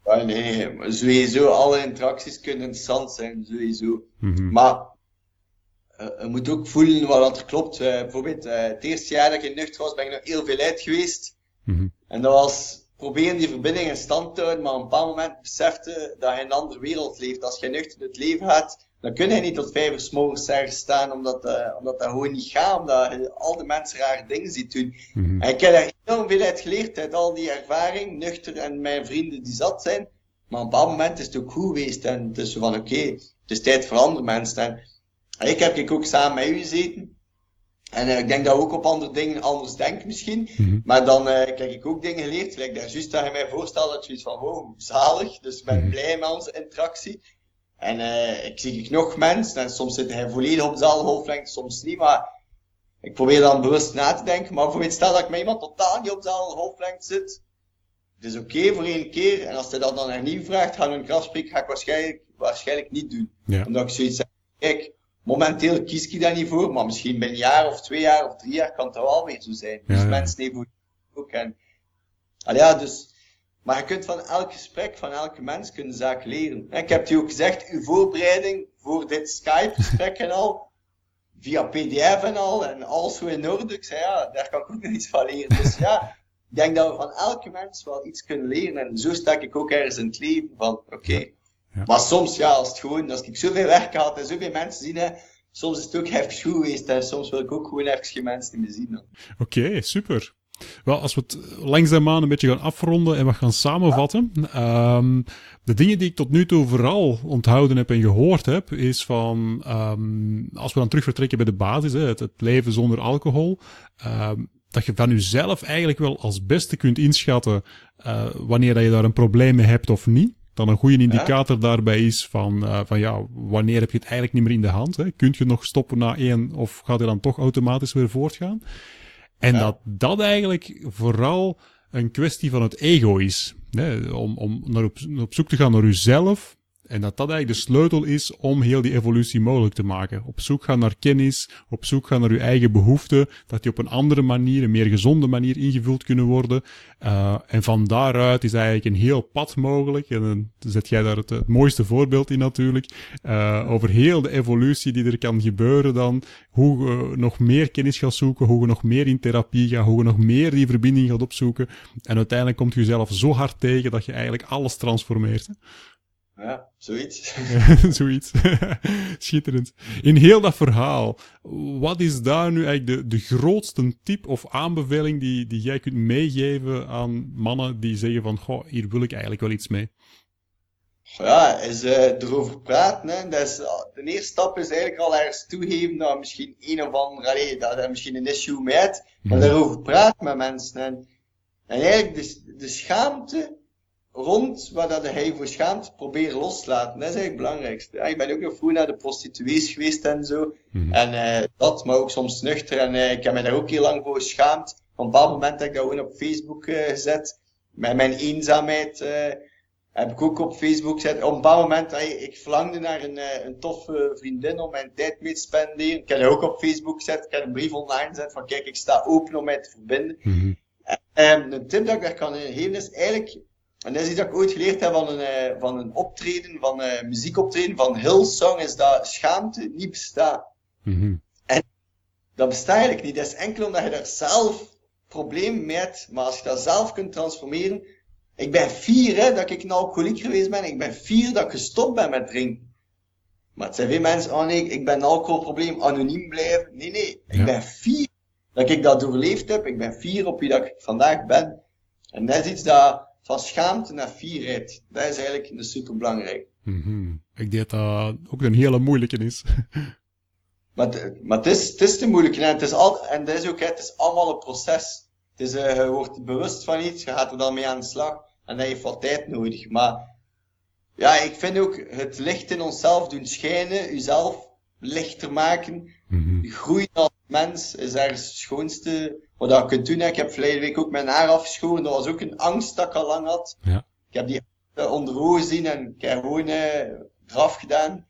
Ja, nee, maar sowieso, alle interacties kunnen interessant zijn, sowieso. Mhm. Maar uh, je moet ook voelen wat dat er klopt. Uh, bijvoorbeeld, uh, het eerste jaar dat ik in nuchter was, ben ik nog heel veel uit geweest. Mhm. En dat was proberen die verbinding in stand te houden, maar op een bepaald moment besefte dat je in een andere wereld leeft. Als je nuchter het leven gaat, dan kun je niet tot vijf uur 's morgens ergens staan, omdat, uh, omdat dat gewoon niet gaat, omdat je al de mensen rare dingen ziet doen. Mhm. En ik heb daar enorm veel uit geleerd, uit al die ervaring, nuchter en mijn vrienden die zat zijn. Maar op een bepaald moment is het ook goed geweest en het is van, oké, het is tijd voor andere mensen. En, ik heb ik ook samen met u gezeten. En uh, ik denk dat we ook op andere dingen anders denken misschien. Mhm. Maar dan uh, heb ik ook dingen geleerd. Like daar juist dat je mij voorstelt dat je iets van, wow, zalig. Dus ik ben Mhm. blij met onze interactie. En uh, ik zie ik nog mensen. En soms zit hij volledig op dezelfde hoofdlengte, soms niet. Maar ik probeer dan bewust na te denken. Maar bijvoorbeeld stel dat ik met iemand totaal niet op dezelfde hoofdlengte zit. Het is oké okay voor één keer. En als hij dat dan hernieuw vraagt, gaan we een afspreken, ga ik waarschijnlijk, waarschijnlijk niet doen. Ja. Omdat ik zoiets zeg, kijk, momenteel kies ik daar niet voor, maar misschien binnen een jaar of twee jaar of drie jaar kan het wel weer zo zijn. Ja, dus ja. mensen even ook. En, ja, dus, maar je kunt van elk gesprek, van elke mens, kunnen zaken leren. En ik heb je ook gezegd, uw voorbereiding voor dit Skype-gesprek en al, via PDF en al, en alles zo in orde. Ik zei, ja, daar kan ik ook nog iets van leren. Dus ja, ik denk dat we van elke mens wel iets kunnen leren. En zo sta ik ook ergens in het leven van, oké. Ja. Maar soms, ja, als het gewoon, als ik zoveel werk had en zoveel mensen zie, hè, soms is het ook even goed geweest en soms wil ik ook gewoon even geen mensen meer zien. Oké, super. Wel, als we het langzaamaan een beetje gaan afronden en we gaan samenvatten. Ehm, de dingen die ik tot nu toe vooral onthouden heb en gehoord heb, is van, ehm, als we dan terug vertrekken bij de basis, hè, het, het leven zonder alcohol, um, dat je van jezelf eigenlijk wel als beste kunt inschatten uh, wanneer dat je daar een probleem mee hebt of niet. Dan een goede indicator daarbij is van, uh, van ja, wanneer heb je het eigenlijk niet meer in de hand? Hè? Kunt je nog stoppen na één of gaat je dan toch automatisch weer voortgaan? En ja. dat dat eigenlijk vooral een kwestie van het ego is. Hè? Om, om naar op, op zoek te gaan naar uzelf en dat dat eigenlijk de sleutel is om heel die evolutie mogelijk te maken. Op zoek gaan naar kennis, op zoek gaan naar uw eigen behoeften, dat die op een andere manier, een meer gezonde manier ingevuld kunnen worden. Uh, en van daaruit is eigenlijk een heel pad mogelijk. En dan zet jij daar het, mooiste voorbeeld in natuurlijk. Uh, over heel de evolutie die er kan gebeuren dan. Hoe je nog meer kennis gaat zoeken, hoe je nog meer in therapie gaat, hoe je nog meer die verbinding gaat opzoeken. En uiteindelijk komt je jezelf zo hard tegen dat je eigenlijk alles transformeert. Ja, zoiets. zoiets. Schitterend. In heel dat verhaal, wat is daar nu eigenlijk de, de grootste tip of aanbeveling die, die jij kunt meegeven aan mannen die zeggen van, goh, hier wil ik eigenlijk wel iets mee? Ja, is uh, erover praten. Hè. Dat is, de eerste stap is eigenlijk al ergens toegeven dat misschien een of ander, allee, dat er misschien een issue mee hebt, maar daarover praten met mensen. En, en eigenlijk de, de schaamte rond waar dat hij voor schaamt, probeer los te laten. Dat is eigenlijk het belangrijkste. Ja, ik ben ook nog vroeger naar de prostituees geweest en zo. Mm. En uh, dat, maar ook soms nuchter. En uh, ik heb me daar ook heel lang voor geschaamd. Op een bepaald moment heb ik dat gewoon op Facebook uh, gezet. Met mijn eenzaamheid heb ik ook op Facebook gezet. Op een bepaald moment, hey, ik verlangde naar een, een toffe vriendin om mijn tijd mee te spenderen. Ik heb dat ook op Facebook gezet. Ik heb een brief online gezet van kijk, ik sta open om mij te verbinden. Mm -hmm. En een tip dat ik daar kan geven is eigenlijk en dat is iets dat ik ooit geleerd heb van een, uh, van een optreden, van een uh, muziekoptreden van Hillsong, is dat schaamte niet bestaat. Mm -hmm. En dat bestaat eigenlijk niet. Dat is enkel omdat je daar zelf problemen mee hebt, maar als je dat zelf kunt transformeren. Ik ben fier hè, dat ik een alcoholiek geweest ben. Ik ben fier dat ik gestopt ben met drinken. Maar het zijn veel mensen, oh nee, ik ben een alcoholprobleem, anoniem blijven. Nee, nee, ik ja. ben fier dat ik dat doorleefd heb. Ik ben fier op wie dat ik vandaag ben. En dat is iets dat van schaamte naar fierheid. Dat is eigenlijk super belangrijk. Mm -hmm. Ik denk dat dat ook een hele moeilijke is. maar, maar het, is, het is te moeilijk. En het is, al, en dat is ook, het is allemaal een proces. Het is, uh, je wordt bewust van iets, je gaat er dan mee aan de slag. En dat heeft wat tijd nodig. Maar ja, ik vind ook het licht in onszelf doen schijnen, jezelf lichter maken. Mm -hmm. Groeien als mens is ergens het schoonste wat je kunt doen. Ik heb verleden week ook mijn haar afgeschoren. Dat was ook een angst dat ik al lang had. Ja. Ik heb die onder ogen gezien en ik heb gewoon eh, eraf gedaan.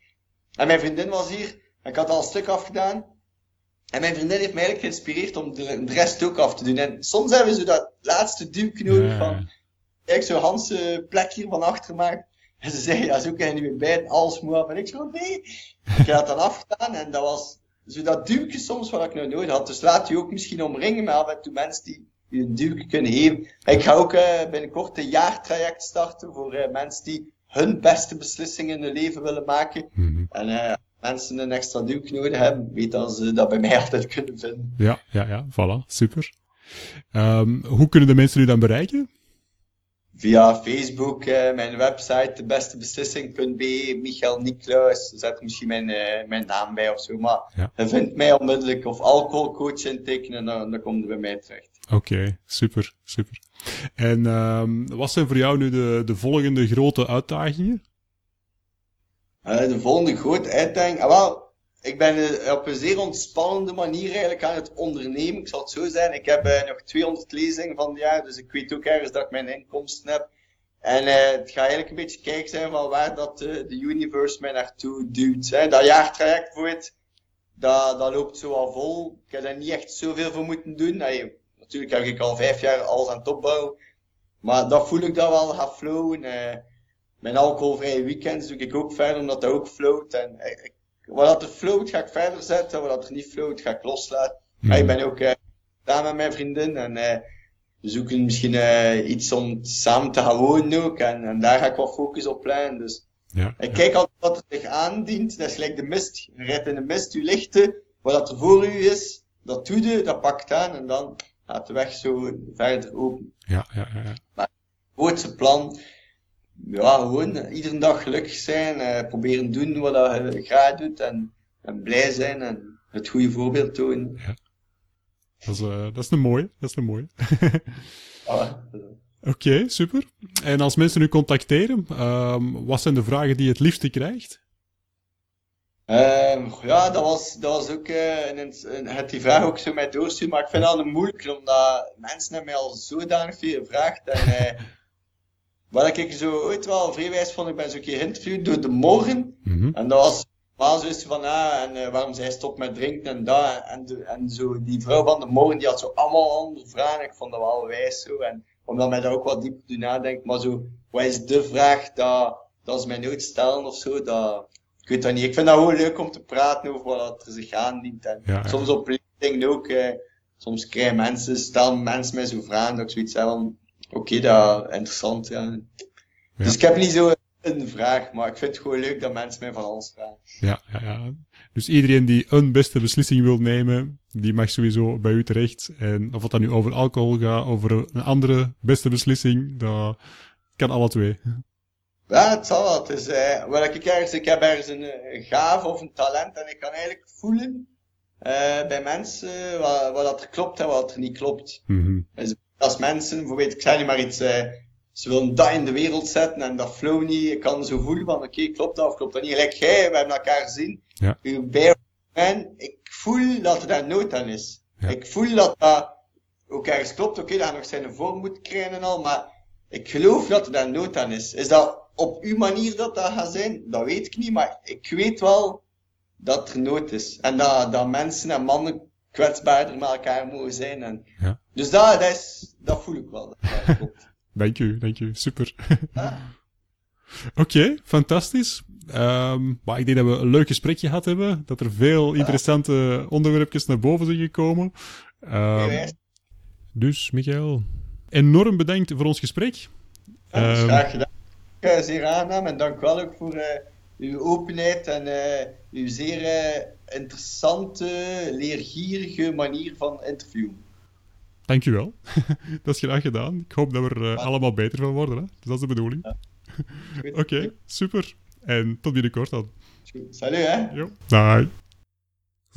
En mijn vriendin was hier. Ik had al een stuk afgedaan. En mijn vriendin heeft mij eigenlijk geïnspireerd om de, de rest ook af te doen. En soms hebben zo dat laatste duwkje nodig ja. van... Kijk, zo'n Hanse plek hier van achter maken. En ze zei, ja, zo kan je niet meer bij, alles moet af. En ik zo, nee. Ik heb dat dan afgedaan en dat was zo dat duwtje soms wat ik nou nodig had. Dus laat je ook misschien omringen met af en toe mensen die je een duwtje kunnen geven. Ik ga ook uh, binnenkort een jaartraject starten voor uh, mensen die hun beste beslissingen in hun leven willen maken. Mm -hmm. En uh, mensen een extra duwtje nodig hebben, weet dat ze dat bij mij altijd kunnen vinden. Ja, ja, ja, voilà, super. Um, hoe kunnen de mensen u dan bereiken? Via Facebook, uh, mijn website, debestebeslissing.be, Michael Niklaus, zet misschien mijn, uh, mijn naam bij of zo, maar ja. je vindt mij onmiddellijk of alcoholcoach intekenen, dan, dan komt er bij mij terecht. Oké, okay, super, super. En um, wat zijn voor jou nu de, de volgende grote uitdagingen? Uh, de volgende grote uitdaging, ah, wel, ik ben op een zeer ontspannende manier eigenlijk aan het ondernemen. Ik zal het zo zijn. Ik heb uh, nog 200 lezingen van het jaar, dus ik weet ook ergens dat ik mijn inkomsten heb. En uh, het gaat eigenlijk een beetje kijken zijn van waar dat de universe mij naartoe duwt. Hè. Dat jaartraject voor het, dat, dat loopt zo al vol. Ik heb daar niet echt zoveel voor moeten doen. Natuurlijk heb ik al vijf jaar alles aan het opbouwen. Maar dat voel ik dat wel gaat flowen. mijn alcoholvrije weekends doe ik ook verder, omdat dat ook float. En wat er float ga ik verder zetten, wat er niet float ga ik loslaten. Mm. Maar ik ben ook uh, daar met mijn vriendin en uh, we zoeken misschien uh, iets om samen te gaan wonen ook. En, en daar ga ik wat focus op leggen. Dus Ja. Ik kijk altijd wat er zich aandient. Dat is gelijk de mist. Je rijdt in de mist, je lichten. Wat er voor u is, dat doe je, dat pakt aan en dan gaat de weg zo verder open. Ja, ja, ja. Maar het grootste plan, ja, gewoon iedere dag gelukkig zijn, eh, proberen doen wat je graag doet en, en blij zijn en het goede voorbeeld tonen. Ja. Dat is, uh, dat is een mooie, dat is een mooie. ah, Oké, super. En als mensen u contacteren, um, wat zijn de vragen die je het liefste krijgt? Um, ja, dat was, dat was ook uh, een, een, het die vraag ook zo mij doorsturen, maar ik vind dat een moeilijk, omdat mensen hebben mij al zodanig veel gevraagd. En wat ik zo ooit wel vrij vond, ik ben zo een keer geïnterviewd door de morgen. Mm -hmm. En dat was maar zo is van, ah, en uh, waarom zij stopt met drinken en dat. En, de, en zo, die vrouw van de morgen, die had zo allemaal andere vragen. Ik vond dat wel wijs zo. En omdat mij daar ook wat diep te nadenken. Maar zo, wat is de vraag dat, dat ze mij nooit stellen of zo? Dat, ik weet dat niet. Ik vind dat gewoon leuk om te praten over wat er zich aandient. En ja, soms op LinkedIn ook. Eh, soms krijgen mensen, stellen mensen mij zo vragen dat ik zoiets heb van, oké, okay, dat interessant. Ja. Dus ik heb niet zo een vraag, maar ik vind het gewoon leuk dat mensen mij van alles vragen. Ja, ja, ja. Dus iedereen die een beste beslissing wil nemen, die mag sowieso bij u terecht. En of het dan nu over alcohol gaat, over een andere beste beslissing, dat kan alle twee. Ja, het zal wel. Is, uh, wel, ik, ergens, ik heb ergens een, een gave of een talent en ik kan eigenlijk voelen uh, bij mensen wat, wat dat er klopt en wat er niet klopt. Mm -hmm. Dus als mensen, bijvoorbeeld, ik zeg niet maar iets, uh, ze willen dat in de wereld zetten en dat flow niet. Ik kan zo voelen van, oké, okay, klopt dat of klopt dat niet. Gelijk jij, we hebben elkaar gezien. Ja. Uw man, ik voel dat er daar nood aan is. Ja. Ik voel dat dat ook ergens klopt. Oké, okay, dat hij nog zijn vorm moet krijgen en al, maar ik geloof dat er daar nood aan is. Is dat op uw manier dat dat gaat zijn? Dat weet ik niet, maar ik weet wel dat er nood is. En dat, dat mensen en mannen kwetsbaarder met elkaar mogen zijn. En, ja. Dus dat, dat, is, dat voel ik wel. Dat. Dank u, dank u. Super. Ah. Oké, okay, fantastisch. Um, maar ik denk dat we een leuk gesprekje gehad hebben. Dat er veel interessante onderwerpjes naar boven zijn gekomen. Um, dus, Michael, enorm bedankt voor ons gesprek. Um, graag gedaan. Zeer aangenaam en dank wel ook voor uh, uw openheid en uh, uw zeer interessante, leergierige manier van interviewen. Dankjewel. dat is graag gedaan. Ik hoop dat we er uh, allemaal beter van worden. Hè? Dus dat is de bedoeling. Ja. Oké, okay, super. En tot binnenkort dan. Salut, hè. Jo. Bye.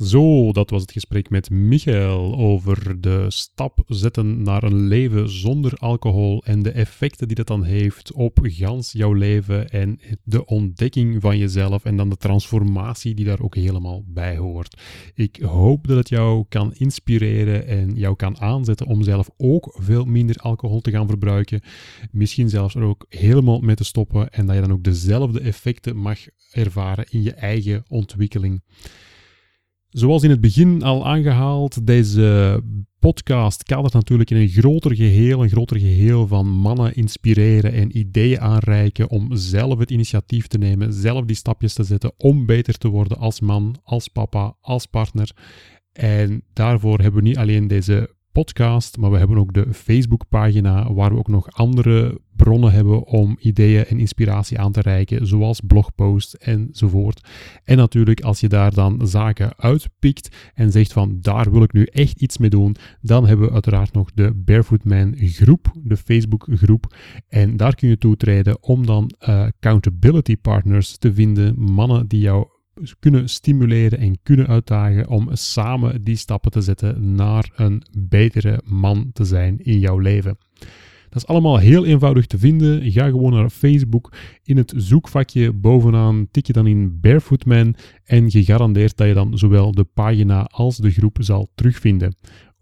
Zo, dat was het gesprek met Michael over de stap zetten naar een leven zonder alcohol en de effecten die dat dan heeft op gans jouw leven en de ontdekking van jezelf en dan de transformatie die daar ook helemaal bij hoort. Ik hoop dat het jou kan inspireren en jou kan aanzetten om zelf ook veel minder alcohol te gaan verbruiken. Misschien zelfs er ook helemaal mee te stoppen en dat je dan ook dezelfde effecten mag ervaren in je eigen ontwikkeling. Zoals in het begin al aangehaald, deze podcast kadert natuurlijk in een groter geheel, een groter geheel van mannen inspireren en ideeën aanreiken om zelf het initiatief te nemen, zelf die stapjes te zetten om beter te worden als man, als papa, als partner. En daarvoor hebben we niet alleen deze podcast, maar we hebben ook de Facebookpagina waar we ook nog andere bronnen hebben om ideeën en inspiratie aan te reiken, zoals blogposts enzovoort. En natuurlijk, als je daar dan zaken uitpikt en zegt van daar wil ik nu echt iets mee doen, dan hebben we uiteraard nog de Barefoot Man groep, de Facebook groep. En daar kun je toetreden om dan uh, accountability partners te vinden, mannen die jou kunnen stimuleren en kunnen uitdagen om samen die stappen te zetten naar een betere man te zijn in jouw leven. Dat is allemaal heel eenvoudig te vinden. Ga gewoon naar Facebook. In het zoekvakje bovenaan tik je dan in Barefoot Man en gegarandeerd dat je dan zowel de pagina als de groep zal terugvinden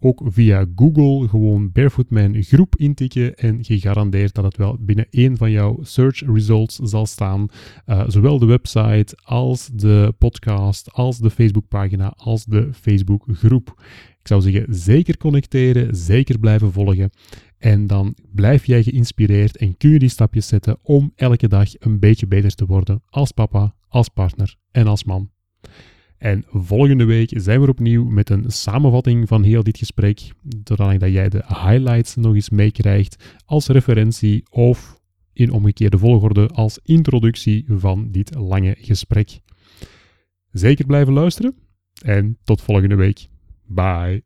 ook via Google gewoon Barefoot Man groep intikken en gegarandeerd dat het wel binnen één van jouw search results zal staan. Uh, zowel de website als de podcast, als de Facebookpagina, als de Facebookgroep. Ik zou zeggen, zeker connecteren, zeker blijven volgen. En dan blijf jij geïnspireerd en kun je die stapjes zetten om elke dag een beetje beter te worden als papa, als partner en als man. En volgende week zijn we opnieuw met een samenvatting van heel dit gesprek, zodat jij de highlights nog eens meekrijgt als referentie of in omgekeerde volgorde als introductie van dit lange gesprek. Zeker blijven luisteren en tot volgende week. Bye.